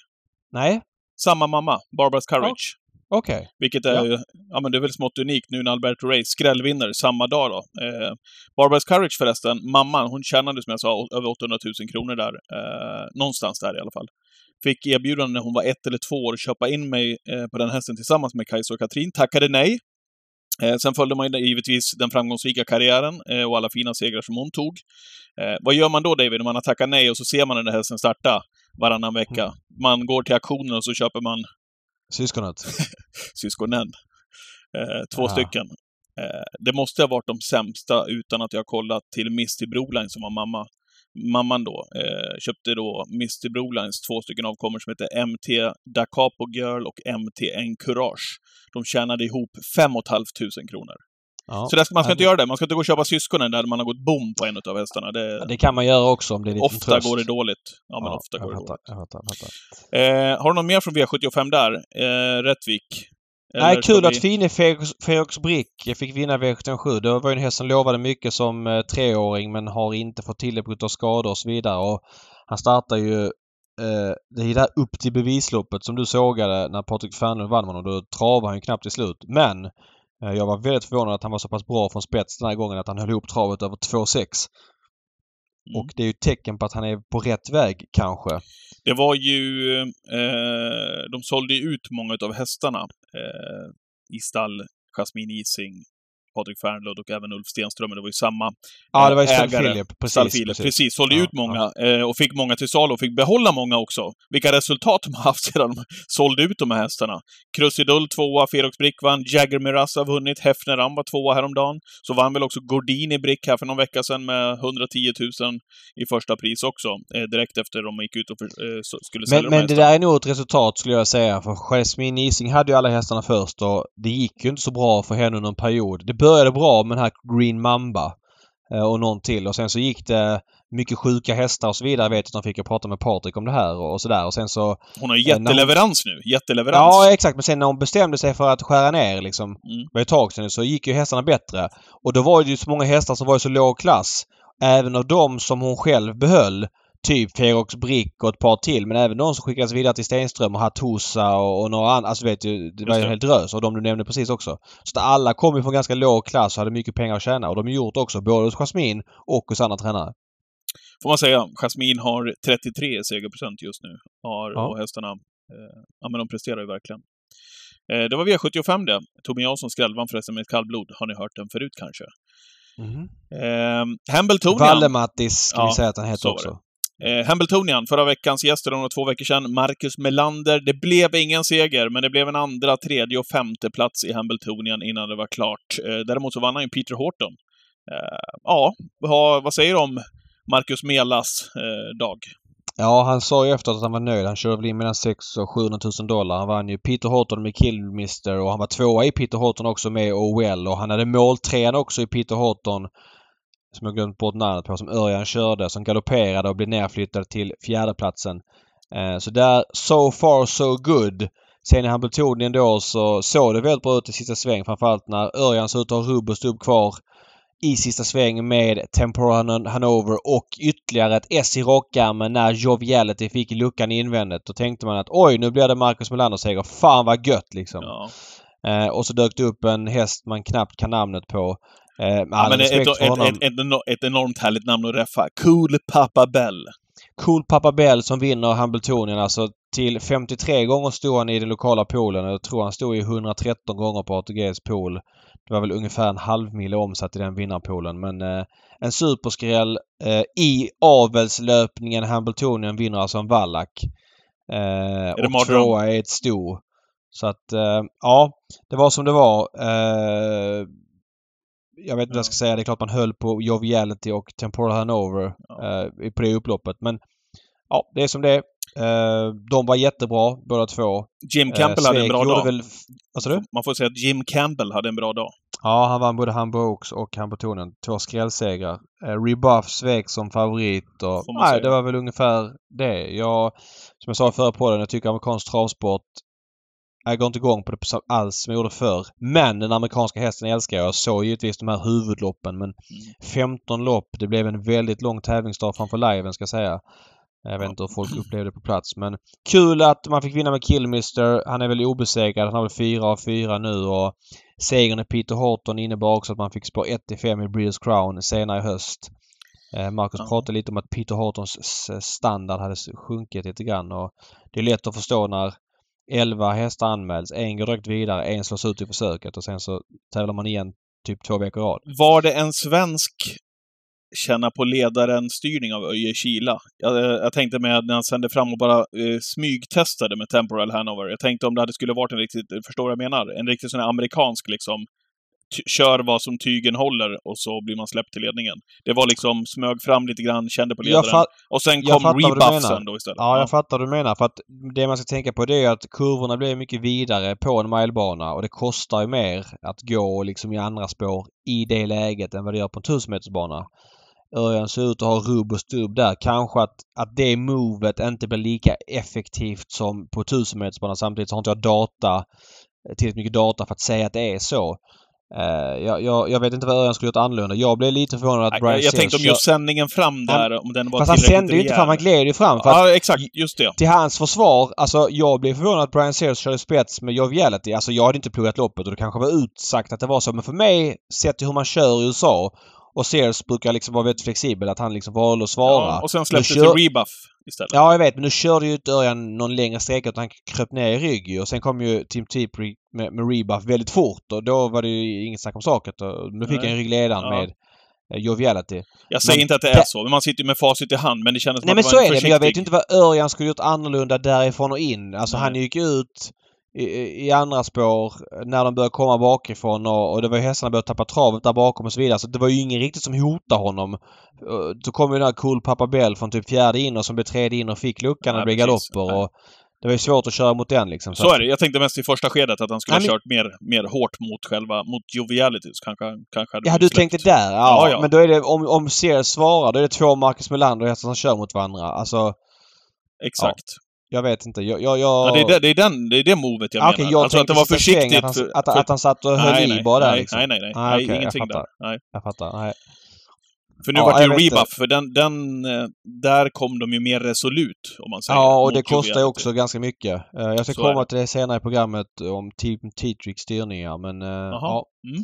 Nej. Samma mamma, Barbaras Courage. Okej. Okay. Vilket är ja. ja men det är väl smått unikt nu när Alberto Ray skrällvinner samma dag då. Eh, Barbaras Courage förresten, mamman, hon tjänade som jag sa över 800 000 kronor där. Eh, någonstans där i alla fall. Fick erbjudande när hon var ett eller två år att köpa in mig eh, på den hästen tillsammans med Kajsa och Katrin. Tackade nej. Eh, sen följde man givetvis den framgångsrika karriären eh, och alla fina segrar som hon tog. Vad gör man då, David, när man har tackat nej och så ser man den där hästen starta varannan vecka? Mm. Man går till auktionen och så köper man... Syskonet? Syskonen. Två ja. stycken. Det måste ha varit de sämsta utan att jag kollat till Misty Broline som var mamma. Mamman då, eh, köpte då Mr Brolines två stycken avkommor som heter MT Da Capo Girl och MT Encourage. De tjänade ihop 5 500 kronor. Ja. Så det ska, man ska Ja, inte göra det. Man ska inte gå och köpa syskonen där man har gått bom på en av hästarna. Det, Ja, Det kan man göra också om det är lite ofta tröst. går det dåligt. Ja, men ofta jag går det fattar, dåligt. jag fattar, jag fattar. Eh, har du något mer från V75 där? Eh, Rättvik? Nej, Eller kul vi- att Fine Ferox Brick fick vinna V77. Det var ju en häst som lovade mycket som eh, treåring men har inte fått till det på grund av skador och så vidare. Och han startar ju eh, det är där upp till bevisloppet som du sågade när Patrik Fernlund vann honom. Då travade han ju knappt till slut. Men eh, jag var väldigt förvånad att han var så pass bra från spets den här gången att han höll ihop travet över 2,6. Mm. Och det är ju tecken på att han är på rätt väg kanske. Det var ju... Eh, de sålde ju ut många av hästarna eh, i stall. Jasmine Ising, Patrik Fernlund och även Ulf Stenström. Men det var ju samma Ja, det var ju ägare. Precis. Philip. Precis. sålde Ja, ut många eh, och fick många till salu och fick behålla många också. Vilka resultat de har haft sedan de sålde ut de här hästarna. Krusidull tvåa, Ferox Brick vann, Jagger Miraz har vunnit, Hefner Ram var tvåa häromdagen. Så vann väl också Gordini Brick här för någon vecka sedan med 110 000 i första pris också. Eh, direkt efter de gick ut och eh, skulle sälja Men, de men det hästarna. där är nog ett resultat skulle jag säga. För Jasmine Ising hade ju alla hästarna först och det gick ju inte så bra för henne under en period. Det började bra med den här Green Mamba eh, och någon till och sen så gick det mycket sjuka hästar och så vidare. Jag vet att de fick jag prata med Patrik om det här och, sådär och sen så... Hon har Eh, när hon- jätteleverans nu. Jätteleverans. Ja exakt men sen när hon bestämde sig för att skära ner liksom Mm. var ett tag sedan så gick ju hästarna bättre. Och då var det ju så många hästar som var i så låg klass. Även av dem som hon själv behöll. Typ Ferox Brick och ett par till. Men även de som skickades vidare till Stenström och Hattusa och, och några andra. Alltså vet du, det var ju en hel drös. Och de du nämnde precis också. Så att alla kom ju från ganska låg klass och hade mycket pengar att tjäna. Och de har gjort också både hos Jasmin och hos andra tränare. Får man säga. Jasmine har 33 segerprocent just nu. Har, Ja. Och hästarna, eh, ja men de presterar ju verkligen. Eh, det var V75 det. Tommy Jansson skrällvann förresten med ett kallblod. Har ni hört den förut kanske? Eh, Hambletonian. Vallemattis ska Ja, vi säga att han heter också. Eh, Hambletonian, förra veckans gäst, eller om två veckor sedan, Marcus Melander. Det blev ingen seger, men det blev en andra, tredje och femte plats i Hambletonian innan det var klart. Eh, däremot så vann han ju Peter Horton. Eh, ja, vad, vad säger du om Marcus Melas eh, dag? Ja, han sa ju efter att han var nöjd. Han körde väl in mellan 600 och 700 000 dollar. Han vann ju Peter Horton med Killmister och han var tvåa i Peter Horton också med Owell och han hade måltrean också i Peter Horton som jag glömt bort namnet på, som Örjan körde, som galopperade och blev nerflyttad till fjärdeplatsen. Eh, så där, so far so good. Sen i Hambletonian då så såg det väldigt bra ut i sista sväng. Framförallt när Örjan såg ut att ha och stubb kvar i sista sväng med Temporal Han- Hanover och ytterligare ett S i rockarmen när Joviality fick luckan invändigt. Då tänkte man att oj, nu blir det Marcus Melander seger. Fan vad gött liksom. Ja. Eh, och så dök det upp en häst man knappt kan namnet på. Eh, Ja, men ett, ett, ett, ett, eno- ett enormt härligt namn att räffa. Cool Papa Bell. Cool Papa Bell som vinner Hambletonian. Alltså till 53 gånger stod han i den lokala poolen. Jag tror han stod i 113 gånger på ATGs pool. Det var väl ungefär en halv mil omsatt i den vinnarpoolen. Men eh, en superskräll eh, i avelslöpningen Hambletonian vinner alltså en Wallach. Eh, och tvåa är ett sto. Så att eh, ja, det var som det var. Eh, jag vet inte vad jag ska säga. Det är klart man höll på Joviality och Temporal Hanover Ja. eh, på det upploppet. Men ja, det är som det är. Eh, de var jättebra båda två. Jim Campbell Eh, hade en bra dag. Väl, sa du? Man får säga att Jim Campbell hade en bra dag. Ja, han vann både Hamburg Oaks och Hambletonian. Två skrällsegrar. Eh, Rebuff svek som favorit och... Nej, det var väl ungefär det. Jag, som jag sa i förra podden, jag tycker amerikansk travsport jag går inte igång på det alls som jag gjorde förr. Men den amerikanska hästen älskar jag. Jag såg givetvis de här huvudloppen men 15 lopp. Det blev en väldigt lång tävlingsdag framför liven ska jag säga. Jag vet inte hur folk upplevde det på plats men kul att man fick vinna med Killmister. Han är väl obesegrad. Han har väl fyra av fyra nu och segern i Peter Horton innebar också att man fick spår 1 till 5 i Breeders Crown senare i höst. Eh, Marcus Ja. pratade lite om att Peter Hortons standard hade sjunkit lite grann och det är lätt att förstå när 11 hästar anmäls. En går direkt vidare, en slås ut i försöket och sen så tävlar man igen typ två veckor i rad. Var det en svensk känna på ledaren-styrning av Öje Kila? Jag, jag tänkte med när han sände fram och bara eh, smygtestade med Temporal Hanover. Jag tänkte om det hade skulle varit en riktigt, förstår vad jag menar? En riktigt sån här amerikansk liksom kör vad som tygen håller och så blir man släppt till ledningen. Det var liksom, smög fram lite grann, kände på ledaren. Och sen kom rebuffsen då istället. ja, jag fattar vad du menar. För att det man ska tänka på det är att kurvorna blir mycket vidare på en milebana och det kostar ju mer att gå liksom i andra spår i det läget än vad det gör på en 1000-metersbana. Örjan ser ut att ha rubb och stubb där. Kanske att, att det movet inte blir lika effektivt som på 1000-metersbanan. Samtidigt så har inte jag data, tillräckligt mycket data för att säga att det är så. Eh, jag, jag, jag vet inte vad Örjan skulle gjort annorlunda. Jag blev lite förvånad att Brian jag, jag tänkte om just sändningen fram där, om den var Fast han sände ju inte fram, han gled ju fram. Att Ja, exakt. Just det. till hans försvar, alltså jag blev förvånad att Brian Sears körde spets med joviality. Alltså jag hade inte pluggat loppet och det kanske var utsagt att det var så. Men för mig, sett till hur man kör i USA och Sears brukar liksom vara väldigt flexibel, att han liksom valde att svara. Ja, och sen släppte kör- till rebuff istället. Ja, jag vet. Men nu körde ju inte Örjan någon längre sträcka utan han kröp ner i rygg. Och sen kom ju Tim Tipri med, med rebuff väldigt fort och då var det ju inget snack om saken. Nu fick han ju ryggledaren Ja. med eh, joviality. Jag säger Men inte att det är så, men man sitter ju med facit i hand. Men det kändes Nej men så är det. Men jag vet inte vad Örjan skulle gjort annorlunda därifrån och in. Alltså Nej. han gick ut i, i andra spår när de började komma bakifrån och, och det var ju hästarna började tappa travet där bakom och så vidare. Så det var ju ingen riktigt som hotade honom. Uh, Så kom ju den här Cool Papa Bell från typ fjärde in och som blev tredje in och fick luckan Ja, och det blev galopper. Och det var ju svårt att köra mot den liksom. Så är det. Jag tänkte mest i första skedet att han skulle Nej, ha kört mer, mer hårt mot själva, mot joviality. Så kanske, kanske hade Ja, du tänkte där? Ja, Ja, ja. Men då är det om, om Sears svarar då är det två Marcus Melander hästar som kör mot varandra. Alltså, Exakt. Jag vet inte. Jag... jag, jag... Ja, det, är det, det, är den, det är det movet jag Ah, Okej, menar. jag alltså att det var försiktigt. Att han, för- att, att han satt och höll nej, i nej, bara där nej, liksom. nej, nej, nej. Ah, nej jag ingenting där. Nej. Jag fattar. Nej. För nu Ja, var det ju rebuff, för den, den, eh, där kom de ju mer resolut, om man säger. Ja, och det kostar ju också ganska mycket. Eh, Jag ska Så komma till det senare i programmet om Team Teatrix styrningar, men... eh, Jaha. Ja. Mm.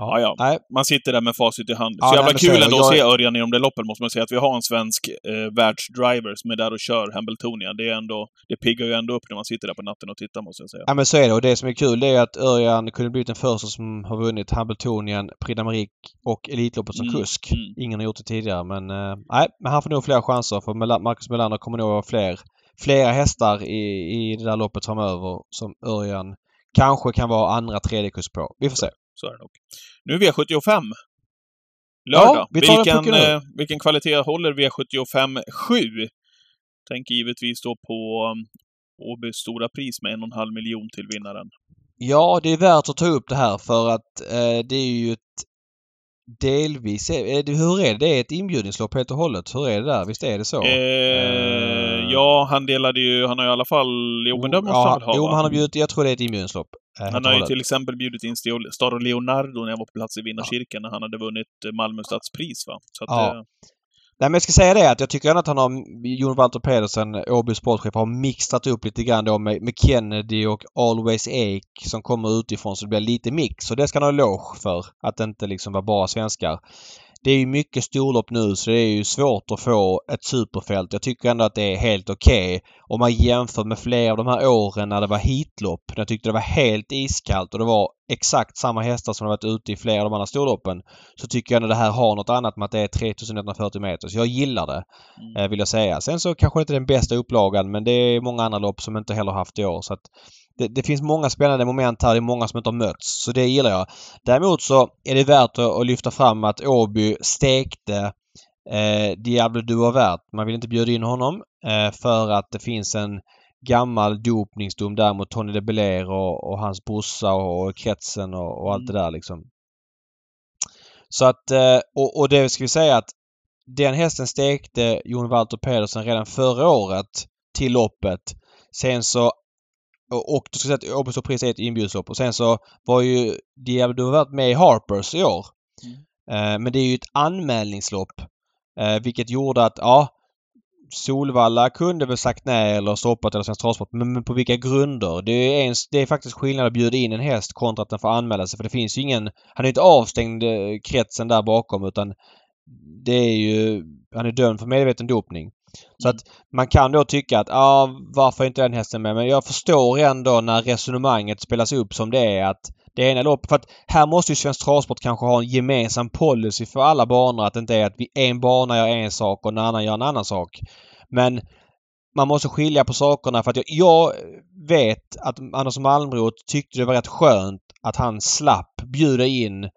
Ja, ja. Nej, Man sitter där med facit i hand. Ja, så nej, jävla så kul ändå Jag- att se Örjan i de där loppen, måste man säga. Att vi har en svensk eh, världsdriver som är där och kör Hambletonian. Det är ändå... Det piggar ju ändå upp när man sitter där på natten och tittar, måste jag säga. ja, men så är det. Och det som är kul det är att Örjan kunde blivit den första som har vunnit Hambletonian, Prix d'Amérique och Elitloppet som Mm, kusk. mm. Ingen har gjort det tidigare, men... eh, Nej, men han får nog fler chanser för Marcus Melander kommer nog ha fler, flera hästar i, i det där loppet framöver som Örjan kanske kan vara andra, tredje kusk på. Vi får se. Så är det nog. Nu är V75. Lördag. Ja, vi tar vilken, eh, vilken kvalitet håller V75 7? Tänker givetvis då på um, Åbys stora pris med en och en halv miljon till vinnaren. Ja, det är värt att ta upp det här för att eh, det är ju ett delvis... Är det, hur är det? Det är ett inbjudningslopp helt och hållet. Hur är det där? Visst är det så? Eh, ja, han delade ju... Han har i alla fall... Jo, men det måste han väl ha, Jo, men han har bjudit... Jag tror det är ett inbjudningslopp. Eh, Han har ju hållet. till exempel bjudit in Staro Leonardo när jag var på plats i Vinnarkyrkan när han hade vunnit eh, Malmö stadspris, va? Så Ja. eh, Nej, men jag ska säga det att jag tycker att han har... Jon Walter Pedersen, Åby sportchef, har mixat upp lite grann då med, med Kennedy och Always Ake som kommer utifrån så det blir lite mix. Och det ska han ha eloge för. Att det inte liksom var bara svenskar. Det är ju mycket storlopp nu så det är ju svårt att få ett superfält. Jag tycker ändå att det är helt okej. Om man jämför med flera av de här åren när det var hitlopp. När jag tyckte det var helt iskallt och det var exakt samma hästar som har varit ute i flera av de andra storloppen. Så tycker jag ändå det här har något annat med att det är 3140 meter. Så jag gillar det. Mm. eh, Vill jag säga. Sen så kanske inte är den bästa upplagan men det är många andra lopp som inte heller haft i år. Så att det, det finns många spännande moment här. Det är många som inte har mötts. Så det gillar jag. Däremot så är det värt att, lyfta fram att Åby stekte eh, Diablo Duavert. Man vill inte bjuda in honom eh, för att det finns en gammal dopningsdom där mot Tony de Belair och, och hans brorsa och, och kretsen och, och allt det där liksom. Så att, eh, och, och det ska vi säga att den hästen stekte Jon Walter Pedersen redan förra året till loppet. Sen så och, du ska säga att Åby Pris är ett inbjudslopp och sen så var ju Diablo varit med i Harpers i år. Eh, men det är ju ett anmälningslopp. Eh, vilket gjorde att, ja, Solvalla kunde väl sagt nej eller stoppat eller Svensk Travsport. Men, men på vilka grunder? Det är, en, det är faktiskt skillnad att bjuda in en häst kontra att den får anmäla sig. För det finns ju ingen... Han är inte avstängd eh, kretsen där bakom utan det är ju... Han är dömd för medveten dopning. Så att man kan då tycka att, ja, varför är inte den hästen med? Men jag förstår ändå när resonemanget spelas upp som det är att det ena loppet... För att här måste ju Svensk Travsport kanske ha en gemensam policy för alla banor. Att det inte är att vi, en bana gör en sak och en annan gör en annan sak. Men man måste skilja på sakerna för att jag, jag vet att Anders Malmroth tyckte det var rätt skönt att han slapp bjuda in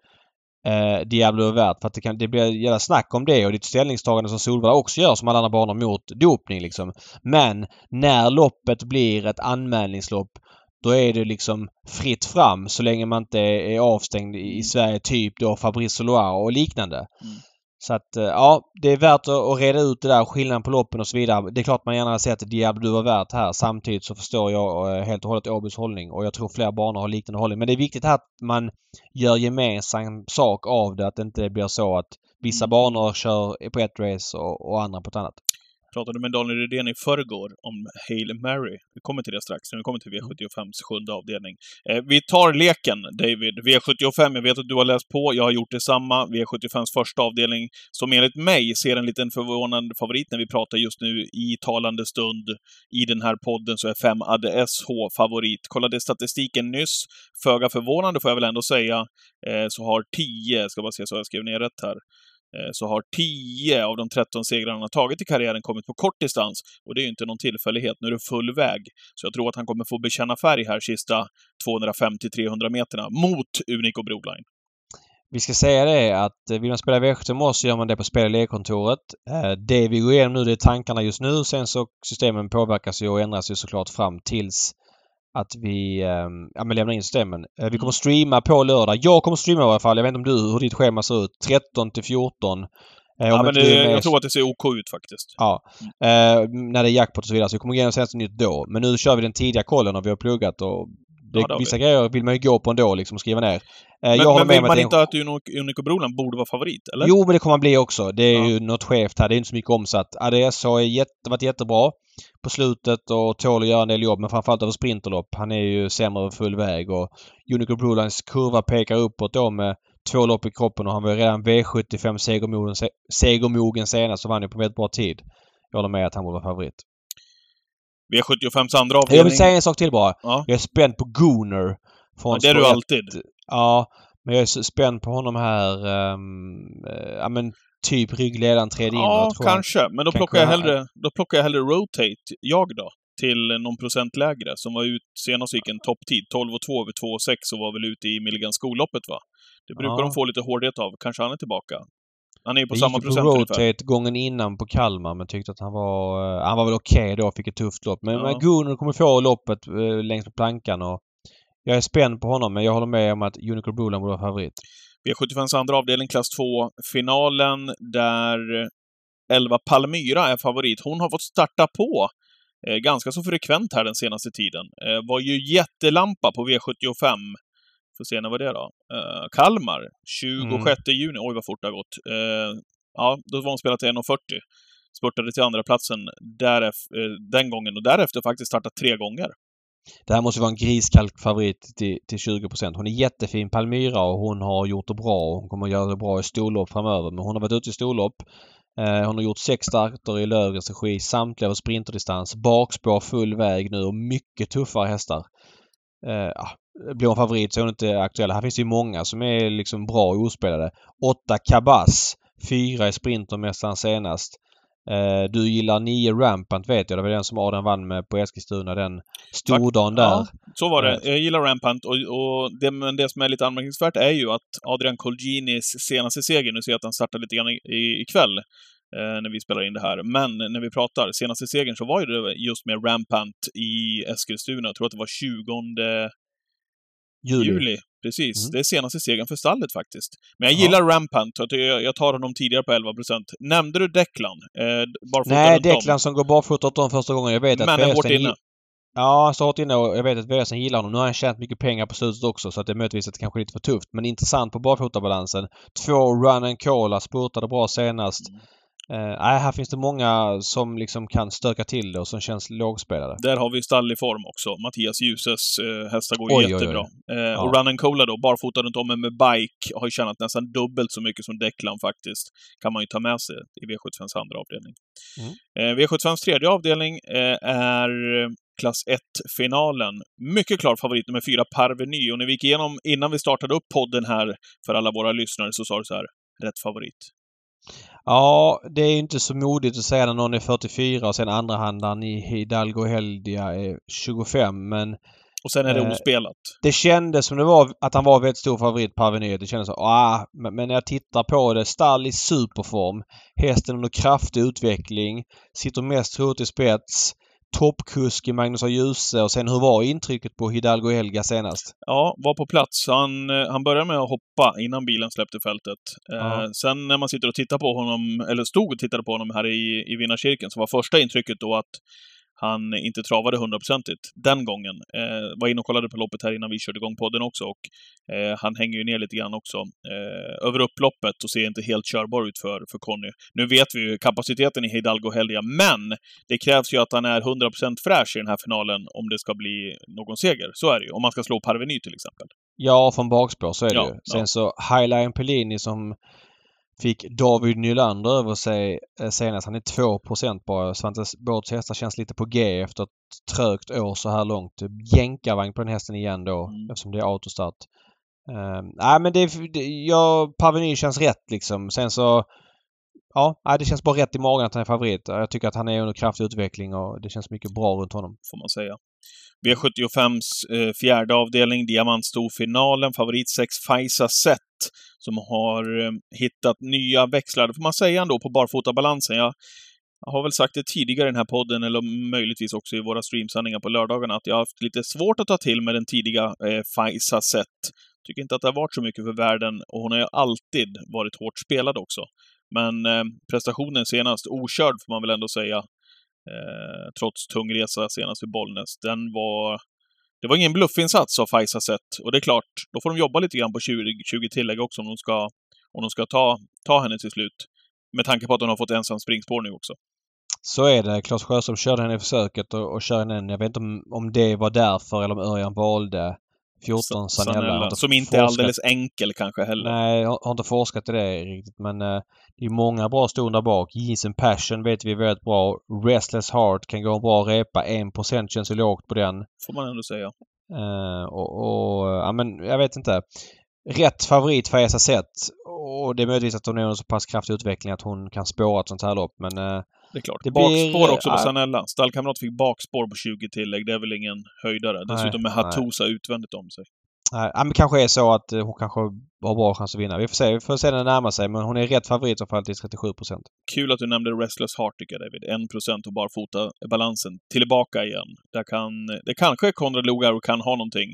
eh, Diablo Vert för att det, kan, det blir jävla snack om det och det är ett ställningstagande som Solvalla också gör som alla andra banor mot dopning liksom. Men när loppet blir ett anmälningslopp då är det liksom fritt fram så länge man inte är avstängd i Sverige, typ då Fabrice Loire och liknande. Mm. Så att ja, det är värt att reda ut det där, skillnaden på loppen och så vidare. Det är klart man gärna hade sett att Diablo var värt här. Samtidigt så förstår jag helt och hållet Åbys hållning och jag tror fler banor har liknande hållning. Men det är viktigt här att man gör gemensam sak av det. Att det inte blir så att vissa banor kör på ett race och, och andra på ett annat pratade med Daniel Rydén i förrgår om Hail Mary. Vi kommer till det strax, när vi kommer till Mm. V75s sjunde avdelning. Eh, vi tar leken, David. V75, jag vet att du har läst på, jag har gjort detsamma. V75s första avdelning, som enligt mig ser en liten förvånande favorit när vi pratar just nu i talande stund i den här podden, så är 5 Adde SH favorit. Kollade statistiken nyss. Föga förvånande får jag väl ändå säga, eh, så har 10, ska bara se så jag skrev ner rätt här, Eh, så har 10 av de 13 segrarna han har tagit i karriären kommit på kort distans. Och det är ju inte någon tillfällighet. Nu är det full väg. Så jag tror att han kommer få bekänna färg här sista 250-300 meterna mot Unico Broline. Vi ska säga det att eh, vill man spela V75 med oss så gör man det på spel och. Eh, det vi går igenom nu det är tankarna just nu. Sen så systemen påverkas ju och ändras ju såklart fram tills att vi ja, men lämnar in systemen. Vi kommer streama på lördag. Jag kommer streama i alla fall. Jag vet inte om du, hur ditt schema ser ut. 13 till 14. Ja, men det, jag tror att det ser OK ut faktiskt. Ja. Eh, när det är jackpot och så vidare. Så vi kommer igenom senaste nytt då. Men nu kör vi den tidiga kollen och vi har pluggat och det, ja, vissa vi. grejer vill man ju gå på ändå liksom och skriva ner. Men, jag men vill man inte att Unico Broland borde vara favorit, eller? Jo, men det kommer man bli också. Det är ja. ju något skevt här. Det är inte så mycket omsatt. ADS har jätte, varit jättebra på slutet och tål att göra en del jobb, men framförallt över sprinterlopp. Han är ju sämre över full väg och Unico Brolands kurva pekar uppåt då med två lopp i kroppen och han var ju redan V75 segermogen, segermogen senast så vann ju på väldigt bra tid. Jag håller med att han borde vara favorit. V75s andra avdelning. Jag vill säga en sak till bara. Ja. Jag är spänd på Gooner. Ja, det är du alltid. Ja, men jag är spänd på honom här. Um, ja men typ ryggledaren tredje in. Ja, kanske. Men då plockar, jag hellre, då plockar jag hellre Rotate, jag då, till någon procent lägre. Som var ut senast gick en topptid. 12 och 2 över 2 och 6 och var väl ute i Milligan skolloppet va? Det brukar ja. de få lite hårdhet av. Kanske han är tillbaka. Han är ju på jag samma gick procent på Rotate ungefär. gången innan på Kalmar men tyckte att han var... Uh, han var väl okej okay då, fick ett tufft lopp. Men, ja. Gunnar kommer få loppet uh, längst på plankan och jag är spänd på honom men jag håller med om att Unico Brolan borde vara favorit. V75s andra avdelning, klass 2-finalen, där 11 Palmyra är favorit. Hon har fått starta på eh, ganska så frekvent här den senaste tiden. Eh, var ju jättelampa på V75. Får se när var det då? Eh, Kalmar, 26 mm. juni. Oj, vad fort det har gått. ja, då var hon spelat till 1.40. Spurtade till andra platsen däref- den gången och därefter faktiskt startat tre gånger. Det här måste vara en griskalk favorit till, till 20% Hon är jättefin Palmyra och hon har gjort det bra och hon kommer att göra det bra i storlopp framöver. Men hon har varit ute i storlopp. Eh, hon har gjort sex starter i Löfgrens regi, samtliga över sprinterdistans. Bakspår full väg nu och mycket tuffare hästar. Eh, blir hon favorit så är hon inte aktuell. Här finns det ju många som är liksom bra och ospelade. Åtta Kabas. Fyra i Sprintermästaren senast. Eh, du gillar nio Rampant vet jag. Det var den som Adam vann med på Eskilstuna. Den stordagen där. Ja, så var det. Jag gillar Rampant och, och det, men det som är lite anmärkningsvärt är ju att Adrian Colginis senaste seger, nu ser jag att han startar lite grann i, ikväll, eh, när vi spelar in det här. Men när vi pratar, senaste segern så var ju det just med Rampant i Eskilstuna. Jag tror att det var 20 Juli. juli. Precis. Mm. Det är senaste segern för stallet faktiskt. Men jag gillar ja. Rampant. Jag tar honom tidigare på 11% Nämnde du Declan? Eh, Nej, Declan om. som går barfota åt dem första gången. Jag vet att Men är hårt inne. Ja, så hårt inne och jag vet att VSN gillar honom. Nu har han tjänat mycket pengar på slutet också så att det är möjligtvis att det kanske är lite för tufft. Men intressant på barfotabalansen. Två Run and Cola spurtade bra senast. Mm. Uh, nej, här finns det många som liksom kan stöka till det och som känns lågspelade. Där har vi stall i form också. Mattias Ljuses uh, hästar går oj, jättebra. Oj, oj. Uh, ja. Och Run and Cola då, barfota runt om med bike, har ju tjänat nästan dubbelt så mycket som Declan faktiskt. Kan man ju ta med sig i V75s andra avdelning. Mm. V75s tredje avdelning är klass 1-finalen. Mycket klar favorit nummer fyra, Parveny. Och när vi gick igenom, innan vi startade upp podden här för alla våra lyssnare, så sa du så här, rätt favorit. Ja, det är inte så modigt att säga när någon är 44 och sen andrahandaren i Hidalgo Heldia är 25 men Och sen är det Eh, ospelat. Det kändes som det var att han var väldigt stor favorit på Avenue. Det kändes så, ah, men, men när jag tittar på det, stall i superform. Hästen under kraftig utveckling. Sitter mest troligt i spets. Toppkusk i Magnus A. Djuse och sen hur var intrycket på Hidalgo Helga senast? Ja, var på plats. Han, eh, han började med att hoppa innan bilen släppte fältet. Eh, sen när man sitter och tittar på honom, eller stod och tittade på honom här i, i vinnarcirkeln, så var första intrycket då att han inte travade hundraprocentigt den gången. Eh, var inne och kollade på loppet här innan vi körde igång podden också och eh, han hänger ju ner lite grann också eh, över upploppet och ser inte helt körbar ut för, för Conny. Nu vet vi ju kapaciteten i Hidalgo Helga, men det krävs ju att han är 100% fräsch i den här finalen om det ska bli någon seger. Så är det ju. Om man ska slå Parveny till exempel. Ja, från bakspår så är det Ja, ju. Sen ja. så Highline Pellini som fick David Nylander över sig eh, senast. Han är 2% bara. Svante Båths hästar känns lite på G efter ett trögt år så här långt. Jänkarvagn på den hästen igen då Mm. eftersom det är autostart. Uh, nej men det, det ja, Parveny känns rätt liksom. Sen så Ja, det känns bara rätt i magen att han är favorit. Jag tycker att han är under kraftig utveckling och det känns mycket bra runt honom. får man säga. V75s eh, fjärde avdelning, Diamantstorfinalen, favorit 6 Faisa Set, som har eh, hittat nya växlar, det får man säga ändå, på barfotabalansen. Jag, jag har väl sagt det tidigare i den här podden, eller möjligtvis också i våra streamsändningar på lördagarna, att jag har haft lite svårt att ta till med den tidiga eh, Faisa Set. Tycker inte att det har varit så mycket för världen, och hon har ju alltid varit hårt spelad också. Men eh, prestationen senast, okörd får man väl ändå säga, eh, trots tung resa senast i Bollnäs. Den var... Det var ingen bluffinsats av Fajsa sett. Och det är klart, då får de jobba lite grann på 20, 20 tillägg också om de ska, om de ska ta, ta henne till slut. Med tanke på att hon har fått ensam springspår nu också. Så är det. Claes Sjöström körde henne i försöket och, och kör henne. Jag vet inte om, om det var därför eller om Örjan valde 14 Sanella. Inte Som inte är forskat- alldeles enkel kanske heller. Nej, jag har inte forskat i det riktigt men eh, det är många bra ston där bak. Jeans and Passion vet vi är väldigt bra. Restless Heart kan gå en bra repa. 1% känns ju lågt på den. Får man ändå säga. Eh, och, och ja men jag vet inte. Rätt favorit för Esa Sett. Och det är möjligtvis att hon är under så pass kraftig utveckling att hon kan spåra ett sånt här lopp men eh, Det är klart. Det blir- bakspår också på. Sanella. Stallkamrat fick bakspår på 20 tillägg. Det är väl ingen höjdare. Dessutom med. Hattusa utvändigt om sig. Nej, men kanske är så att eh, hon kanske har bra chans att vinna. Vi får se. Vi får se när det närmar sig. Men hon är rätt favorit i fall till 37% Kul att du nämnde Restless Heart tycker jag David. 1% och barfota balansen tillbaka igen. Där kan, det kanske Konrad Lugaro kan ha någonting.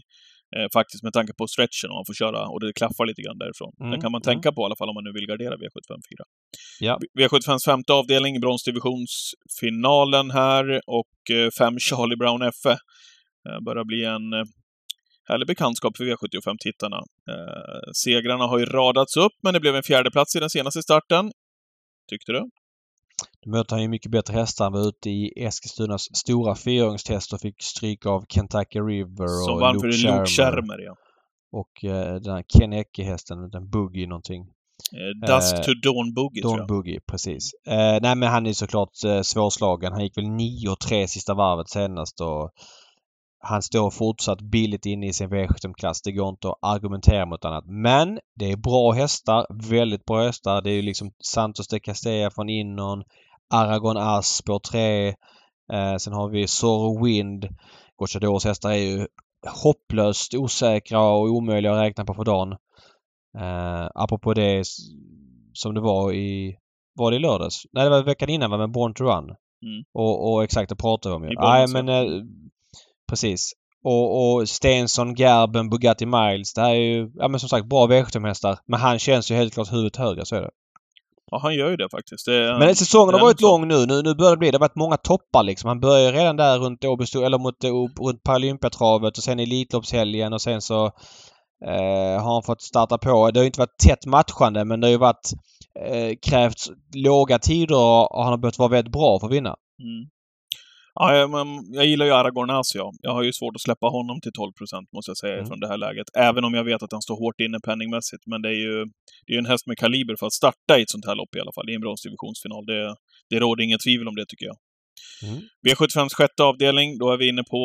Eh, faktiskt med tanke på stretchen och han får köra och det klaffar lite grann därifrån. Mm, Det kan man tänka på i alla fall om man nu vill gardera V754. Ja. V75s femte avdelning, bronsdivisionsfinalen här och eh, fem Charlie Brown FE. Eh, börjar bli en eh, härlig bekantskap för V75-tittarna. Eh, segrarna har ju radats upp, men det blev en fjärde plats i den senaste starten. Tyckte du? Då möter han ju mycket bättre hästar. Han var ute i Eskilstunas stora fyraåringstest och fick stryk av Kentucky River Som och vann Luke för Luke. Schermer, ja. Och eh, den här Ken Ecke-hästen, den Boogie någonting. Eh, Dusk Eh, to Dawn Boogie, tror Don jag. Boogie, precis. Eh, nej men han är såklart eh, svårslagen. Han gick väl 9-3 sista varvet senast och han står fortsatt billigt inne i sin V75-klass. Det går inte att argumentera mot annat. Men det är bra hästar. Väldigt bra hästar. Det är ju liksom Santos de Castella från Innon. Aragon As spår 3. Eh, sen har vi Zorro Wind. Gocciadors hästar är ju hopplöst osäkra och omöjliga att räkna på för dagen. Eh, apropå det som det var i... Var det i lördags? Nej, det var veckan innan va, med Born to Run. Mm. Och, och exakt, det pratade vi om ju. Nej, men eh, precis. Och, och Stensson, Gerben, Bugatti Miles. Det här är ju, ja men som sagt, bra V75-hästar. Men han känns ju helt klart huvudet högre, så är det. Ja, han gör ju det faktiskt. Det Men säsongen har varit lång nu. nu. Nu börjar det bli, det har varit många toppar liksom. Han börjar redan där runt Åby eller mot, runt Paralympiatravet och sen Elitloppshelgen och sen så eh, har han fått starta på. Det har ju inte varit tätt matchande men det har ju varit eh, krävts låga tider och han har behövt vara väldigt bra för att vinna. Mm. Ja, men jag gillar ju Aragorn Asio. Jag har ju svårt att släppa honom till 12% måste jag säga, Mm. från det här läget. Även om jag vet att han står hårt inne penningmässigt. Men det är ju det är en häst med kaliber för att starta i ett sånt här lopp i alla fall, i en bronsdivisionsfinal. Det, det råder inget tvivel om det, tycker jag. Mm. V75s sjätte avdelning, då är vi inne på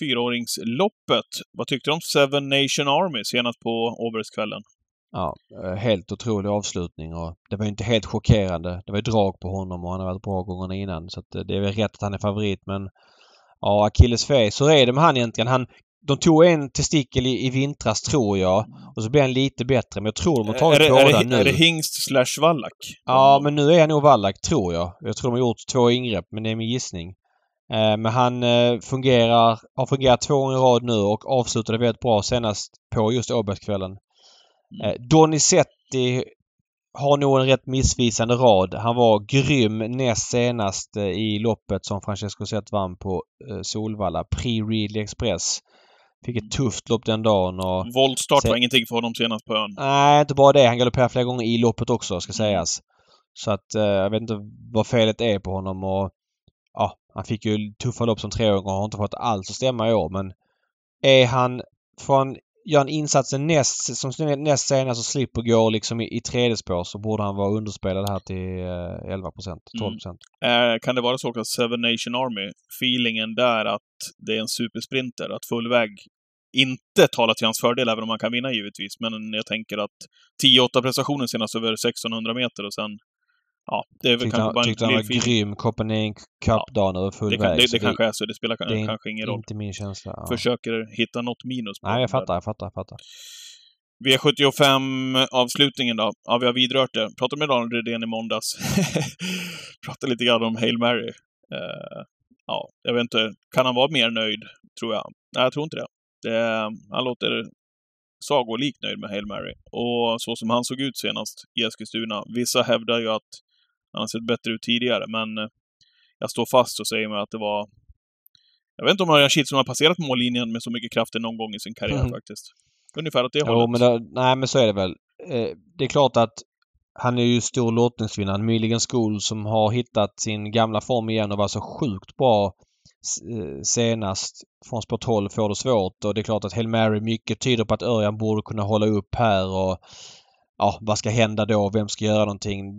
fyraåringsloppet. Vad tyckte du om Seven Nation Army senast på Åbergskvällen? Ja, eh, helt otrolig avslutning och det var ju inte helt chockerande. Det var ju drag på honom och han har varit bra gångerna innan så eh, det är väl rätt att han är favorit men ja, Achilles Fe, så är det med han egentligen. Han de tog en testikel i, i vintras tror jag. Och så blev han lite bättre. Men jag tror de har Är tagit det, båda är, det, nu. är det hingst slash vallack? Ja, men nu är han nog Wallach tror jag. Jag tror de har gjort två ingrepp, men det är min gissning. Eh, men han eh, fungerar, har fungerat två gånger i rad nu och avslutade väldigt bra senast på just Åbergskvällen. Mm. Eh, Donizetti har nog en rätt missvisande rad. Han var grym näst senast eh, i loppet som Francesco Zet vann på eh, Solvalla. Pre-Ridley Express. Fick ett tufft lopp den dagen och... Voltstart Se- var ingenting för honom senast på ön. Nej, inte bara det. Han galopperade flera gånger i loppet också, ska Mm. sägas. Så att eh, jag vet inte vad felet är på honom och... Ja, han fick ju tuffa lopp som treåring och har inte fått alls att stämma i år men... Är han... Får han göra en insats näst, som näst senast och slipper gå liksom i, i tredje spår så borde han vara underspelad här till eh, 11% 12 Eh, kan det vara så att Seven Nation Army, feelingen där att det är en supersprinter, att fullväg inte talar till hans fördel, även om man kan vinna givetvis. Men jag tänker att 10-8 prestationen senast över 1600 meter och sen... Ja, det är väl Tyckte kanske han, bara en han var grym Copenhagen Cup-dagen över full Det, kan, väg. det, det kanske är så, det spelar det är kanske ingen roll. inte min känsla. Ja. Försöker hitta något minus på Nej, jag fattar, jag fattar, jag fattar. V75-avslutningen då. Ja, vi har vidrört det. Pratade med Daniel Redén i måndags. Pratade lite grann om Hail Mary. Eh, ja, jag vet inte. Kan han vara mer nöjd, tror jag? Nej, jag tror inte det. det han låter sagolikt nöjd med Hail Mary. Och så som han såg ut senast i Eskilstuna. Vissa hävdar ju att han har sett bättre ut tidigare, men eh, jag står fast och säger mig att det var... Jag vet inte om Örjan Kihlström har passerat mållinjen med så mycket kraft någon gång i sin karriär Mhm. faktiskt. Ungefär åt det Jo, hållet. men det, nej, men så är det väl. Eh, det är klart att han är ju stor lottningsvinnare. Milligan School som har hittat sin gamla form igen och var så sjukt bra eh, senast. Från spår 12 får det svårt och det är klart att Hail Mary mycket tyder på att Örjan borde kunna hålla upp här och Ja, vad ska hända då? Vem ska göra någonting?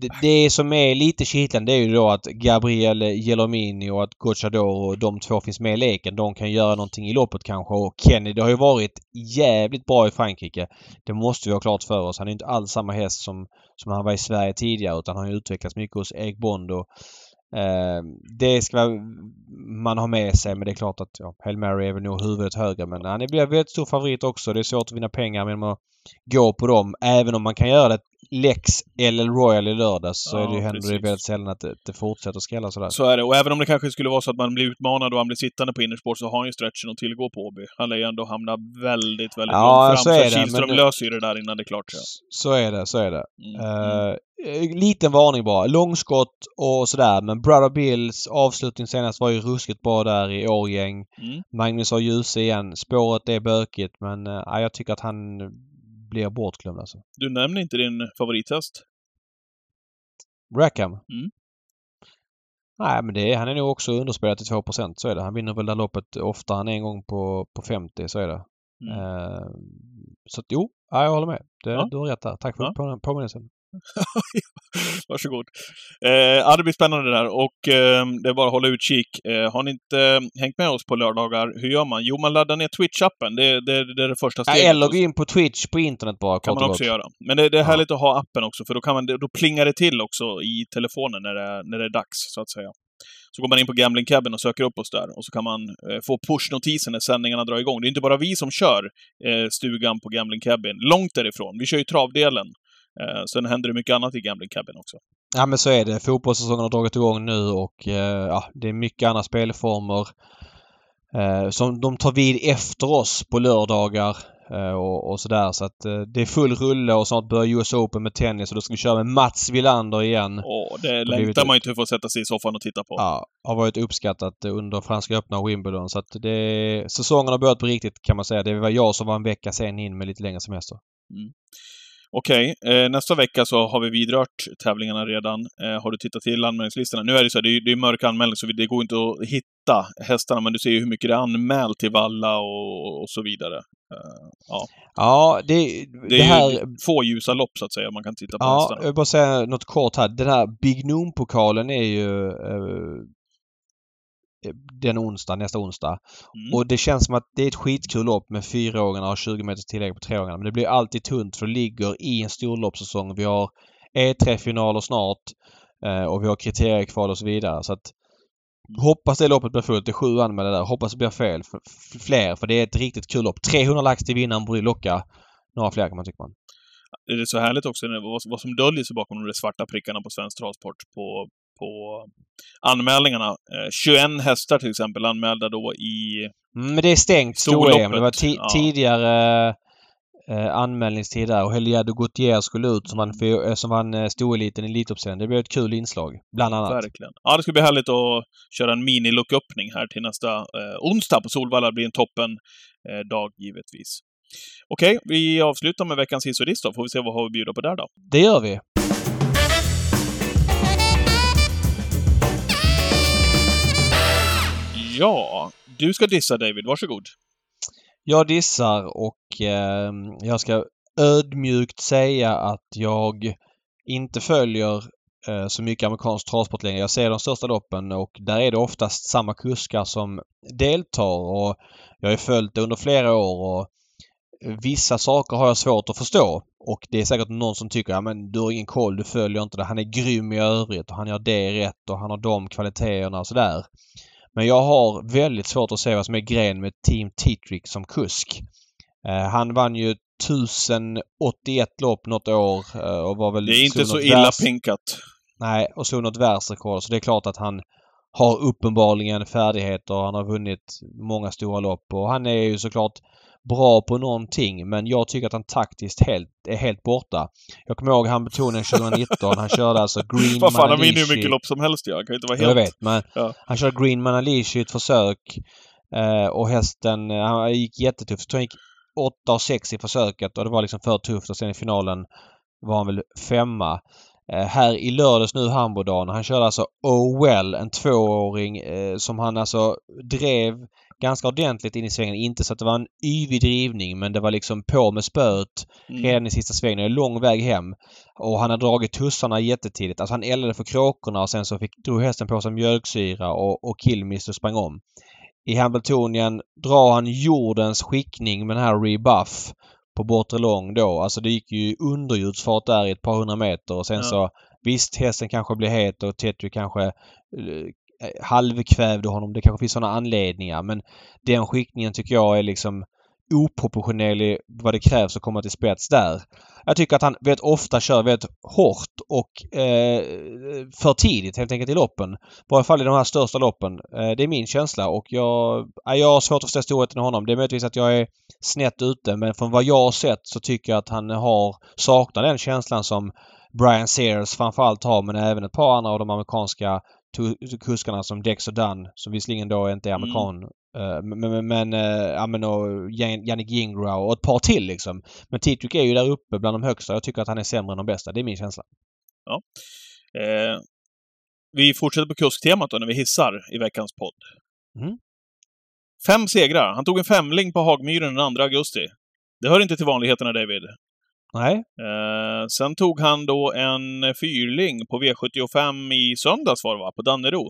Det, det som är lite kittlande är ju då att Gabriel Gelomini och att Gocciador och de två finns med i leken. De kan göra någonting i loppet kanske och Kennedy har ju varit jävligt bra i Frankrike. Det måste vi ha klart för oss. Han är inte alls samma häst som, som han var i Sverige tidigare utan han har ju utvecklats mycket hos Erik Bond och eh, det ska man ha med sig men det är klart att ja, Hail Mary är väl nog huvudet högre men han är en väldigt stor favorit också. Det är svårt att vinna pengar genom att gå på dem. Även om man kan göra det Lex eller Royal i lördags så Ja, är det ju händer det väldigt sällan att det, det fortsätter skrälla sådär. Så är det. Och även om det kanske skulle vara så att man blir utmanad och han blir sittande på innerspår så har han ju stretchen att tillgå på Åby. Han lär ju ändå hamna väldigt, väldigt Ja, långt fram. så är för det, Kihlström men- löser ju det där innan det är klart. Så. Så är det, så är det. Mm. Uh, liten varning bara. Långskott och sådär men Brother Bills avslutning senast var ju ruskigt bra där i Årgäng. Mm. Magnus har ljus igen. Spåret är bökigt men uh, jag tycker att han blir bortglömd alltså. Du nämner inte din favorithäst. Rackham? Mm. Nej men det är, han är nog också underspelad till 2% så är det. Han vinner väl det loppet oftare än en gång på, på 50, så är det. Mm. Eh, så att jo, ja, jag håller med. Det, Ja. Du har rätt där. Tack för Ja. på, påminnelsen. Varsågod. Eh, ja, det blir spännande det där och eh, det är bara att hålla utkik. Eh, har ni inte eh, hängt med oss på lördagar, hur gör man? Jo, man laddar ner Twitch-appen. Det, det, det är det första steget. Ja, eller gå in på Twitch på internet bara kan man också göra. Men det, det är Ja. härligt att ha appen också, för då, kan man, då plingar det till också i telefonen när det, är- när det är dags, så att säga. Så går man in på Gambling Cabin och söker upp oss där och så kan man eh, få push-notiser när sändningarna drar igång. Det är inte bara vi som kör eh, stugan på Gambling Cabin. Långt därifrån. Vi kör ju travdelen. Eh, sen händer det mycket annat i Gambling Cabin också. Ja men så är det. Fotbollssäsongen har dragit igång nu och eh, ja, det är mycket andra spelformer eh, som de tar vid efter oss på lördagar eh, och, och sådär. Så att eh, det är full rulle och snart börjar US Open med tennis och då ska vi köra med Mats Wilander igen. Och det blivit längtar upp. man ju inte för att sätta sig i soffan och titta på. Ja, har varit uppskattat under Franska öppna och Wimbledon. Så att det, säsongen har börjat på riktigt kan man säga. Det var jag som var en vecka sen in med lite längre semester. Okej, eh, nästa vecka så har vi vidrört tävlingarna redan. Eh, har du tittat till anmälningslistorna? Nu är det så här, det är, det är mörk anmälning så det går inte att hitta hästarna, men du ser ju hur mycket det är anmält till Valla och, och så vidare. Eh, ja, Ja, det, det det, är här... ju få ljusa lopp så att säga, man kan titta på Ja, hästarna. jag vill bara säga något kort här. Den här Big Noon-pokalen är ju den onsdag, nästa onsdag. Mm. Och det känns som att det är ett skitkul lopp med fyraåringarna och 20 meters tillägg på treåringarna. Men det blir alltid tunt för det ligger i en storloppssäsong. Vi har E3-finaler snart eh, och vi har kriteriekval och så vidare. Så att Hoppas det loppet blir fullt. Det är sju anmälda där. Hoppas det blir fel. Fler. För det är ett riktigt kul lopp. 300 lax till vinnaren borde locka några fler kan man tycka man. Det är så härligt också vad som döljer sig bakom de där svarta prickarna på Svensk Travsport på, på anmälningarna. Eh, 21 hästar till exempel anmälda då i... Mm, Men det är stängt stor-EM. Det var ti- ja. tidigare eh, anmälningstid där och Heliado Gutierrez skulle ut som vann, eh, som vann eh, storeliten i Elitloppsserien. Det blev ett kul inslag. Bland annat. Verkligen. Ja, det ska bli härligt att köra en mini-lucköppning här till nästa eh, onsdag på Solvalla. Det blir en toppen eh, dag givetvis. Okej, vi avslutar med veckans hiss och diss då. Får vi se vad har vi att bjuda på där då. Det gör vi. Ja, du ska dissa David. Varsågod. Jag dissar och eh, jag ska ödmjukt säga att jag inte följer eh, så mycket amerikansk travsport längre. Jag ser de största loppen och där är det oftast samma kuskar som deltar och jag har ju följt det under flera år och vissa saker har jag svårt att förstå. Och det är säkert någon som tycker ja men du har ingen koll, du följer inte det. Han är grym i övrigt och han gör det rätt och han har de kvaliteterna och sådär. Men jag har väldigt svårt att se vad som är grejen med Team Titrick som kusk. Eh, han vann ju 1081 lopp något år eh, och var väl... Det är inte så illa världs- pinkat. Nej, och slog något världsrekord. Så det är klart att han har uppenbarligen färdigheter. Han har vunnit många stora lopp och han är ju såklart bra på någonting men jag tycker att han taktiskt helt, är helt borta. Jag kommer ihåg han betonade 2019. Han körde alltså Green Vad fan, han vinner hur mycket lopp som helst ja. Han kan inte vara helt... Jag vet, men Ja. han körde Green Manalishi i ett försök. Eh, och hästen, eh, han gick jättetufft. Han gick 8 och 6 i försöket och det var liksom för tufft och sen i finalen var han väl femma. Eh, här i lördags nu Hamburgdagen. Han körde alltså Oh Well, en tvååring eh, som han alltså drev ganska ordentligt in i svängen. Inte så att det var en yvig drivning men det var liksom på med spöet Mm. redan i sista svängen. Det är lång väg hem. Och han har dragit tussarna jättetidigt. Alltså han eldade för kråkorna och sen så fick, drog hästen på sig mjölksyra och, och Killmister sprang om. I Hambletonien drar han jordens skickning med den här rebuff på bortre lång då. Alltså det gick ju underljudsfart där i ett par hundra meter och sen Ja. så visst hästen kanske blev het och Tetry kanske eh, Eh, halvkvävde honom. Det kanske finns sådana anledningar men den skickningen tycker jag är liksom oproportionerlig vad det krävs att komma till spets där. Jag tycker att han väldigt ofta kör väldigt hårt och eh, för tidigt helt enkelt i loppen. I varje fall i de här största loppen. Eh, det är min känsla och jag, jag har svårt att förstå storheten i honom. Det är möjligtvis att jag är snett ute men från vad jag har sett så tycker jag att han har saknar den känslan som Brian Sears framförallt har men även ett par andra av de amerikanska kuskarna som Dex och Dunn som visserligen då inte är Mm. amerikan. Eh, Men, men, eh, ja, men och Jan- Yannick Jingrau och ett par till liksom. Men Titrick är ju där uppe bland de högsta. Jag tycker att han är sämre än de bästa. Det är min känsla. Eh, vi fortsätter på kusktemat då när vi hissar i veckans podd. Mm. Fem segrar. Han tog en femling på Hagmyren den 2 augusti. Det hör inte till vanligheterna, David. Nej? Eh, sen tog han då en fyrling på V75 i söndags var det va? På Dannero.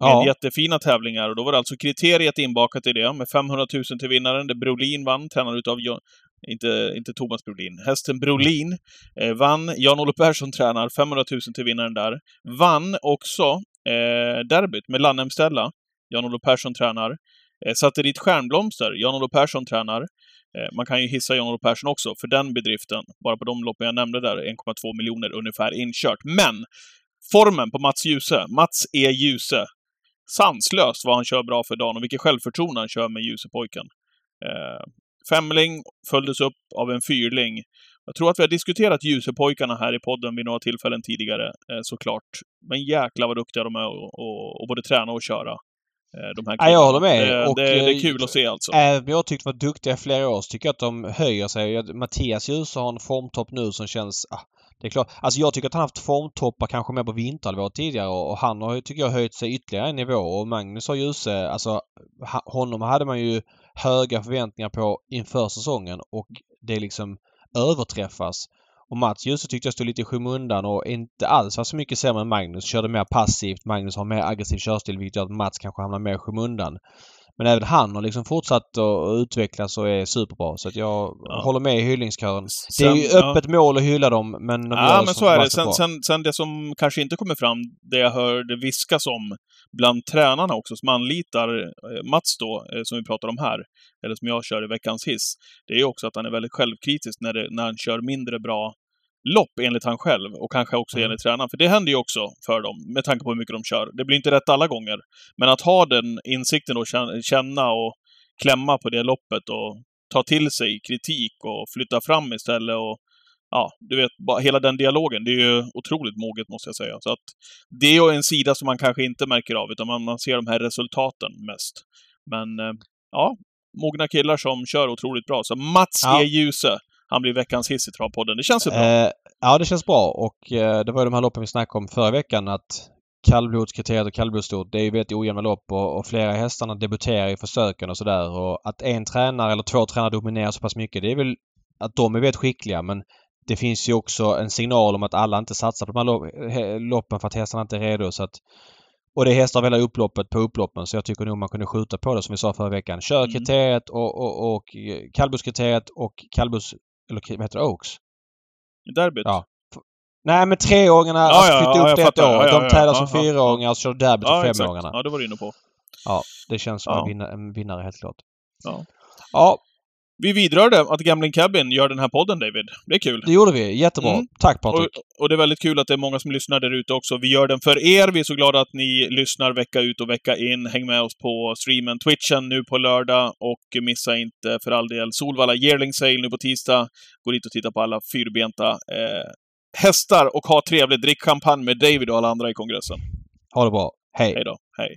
Med Ja. jättefina tävlingar. Och då var det alltså kriteriet inbakat i det, med 500 000 till vinnaren, där Brolin vann, tränad utav Jo- inte, inte Thomas Brolin. Hästen Brolin eh, vann. Jan-Olof Persson tränar, 500 000 till vinnaren där. Vann också eh, derbyt med Lannemstella. Jan-Olof Persson tränar. Eh, Satellit satte dit Stjärnblomster. Jan-Olof Persson tränar. Eh, man kan ju hissa Jan-Olof Persson också för den bedriften. Bara på de loppen jag nämnde där, 1,2 miljoner ungefär inkört. Men! Formen på Mats Djuse. Mats E. Djuse sanslöst vad han kör bra för dagen och vilket självförtroende han kör med Ljusepojken. Eh, Femling följdes upp av en fyrling. Jag tror att vi har diskuterat Ljusepojkarna här i podden vid några tillfällen tidigare, såklart. Men jäklar vad duktiga de är att både träna och köra. Eh, de här Ja, jag håller med. Det, Och, det, det är eh, kul att se alltså. Även om jag tyckte var duktiga i flera år så tycker jag att de höjer sig. Mattias Djuse har en formtopp nu som känns... Ah, det är klart. Alltså jag tycker att han haft formtoppar kanske mer på vinterhalvåret tidigare och han har tycker jag, höjt sig ytterligare en nivå. Och Magnus har Djuse, alltså honom hade man ju höga förväntningar på inför säsongen och det liksom överträffas. Och Mats Djuse tyckte jag stod lite i skymundan och inte alls var så mycket sämre än Magnus. Körde mer passivt. Magnus har mer aggressiv körstil vilket gör att Mats kanske hamnar mer i skymundan. Men även han har liksom fortsatt att utvecklas och är superbra. Så att jag Ja. håller med i hyllningskören. Det är Sen- ju ja. öppet mål att hylla dem, men de Ja, men så är det. Sen, sen, sen det som kanske inte kommer fram, det jag hörde viskas om bland tränarna också, som anlitar eh, Mats då, eh, som vi pratar om här, eller som jag kör i veckans hiss, det är också att han är väldigt självkritisk när, det, när han kör mindre bra lopp enligt han själv och kanske också Mm. enligt tränaren. För det händer ju också för dem, med tanke på hur mycket de kör. Det blir inte rätt alla gånger. Men att ha den insikten och kän- känna och klämma på det loppet och ta till sig kritik och flytta fram istället och ja, du vet, bara hela den dialogen, det är ju otroligt moget måste jag säga. Så att det är ju en sida som man kanske inte märker av, utan man, man ser de här resultaten mest. Men eh, ja, mogna killar som kör otroligt bra. Så Mats Ja. E. Djuse, han blir veckans hiss i Travpodden. Det känns ju bra. Eh, ja, det känns bra och eh, det var ju de här loppen vi snackade om förra veckan att kallblodskriteriet och kallblodsstort, det är ju väldigt ojämna lopp och, och flera hästarna debuterar i försöken och sådär. Och att en tränare eller två tränare dominerar så pass mycket, det är väl att de är väldigt skickliga men det finns ju också en signal om att alla inte satsar på de här loppen för att hästarna inte är redo. Så att, och det är hästar av hela upploppet på upploppen så jag tycker nog man kunde skjuta på det som vi sa förra veckan. Kör Mm. och, och, och eh, kallblodskriteriet och kallblods... Eller vad heter det? Oaks? Derbyt. Ja. Nej men treåringarna, Ja, alltså flytta ja, upp det ett år. Ja, ja, De tävlar som fyraåringar och kör derby till ja femåringarna. Ja, det var du inne på. Ja, det känns som en, vinna, en vinnare helt klart. Ja. Vi vidrörde att Gambling Cabin gör den här podden, David. Det är kul. det gjorde vi. Jättebra. Mm. Tack Och, Patrik. och det är väldigt kul att det är många som lyssnar där ute också. Vi gör den för er. Vi är så glada att ni lyssnar vecka ut och vecka in. Häng med oss på streamen, Twitchen nu på lördag och missa inte för all del Solvalla Yearling Sale nu på tisdag. Gå dit och titta på alla fyrbenta eh, hästar och ha trevligt. Drick champagne med David och alla andra i kongressen. Ha det bra. Hej. Hej då. Hej.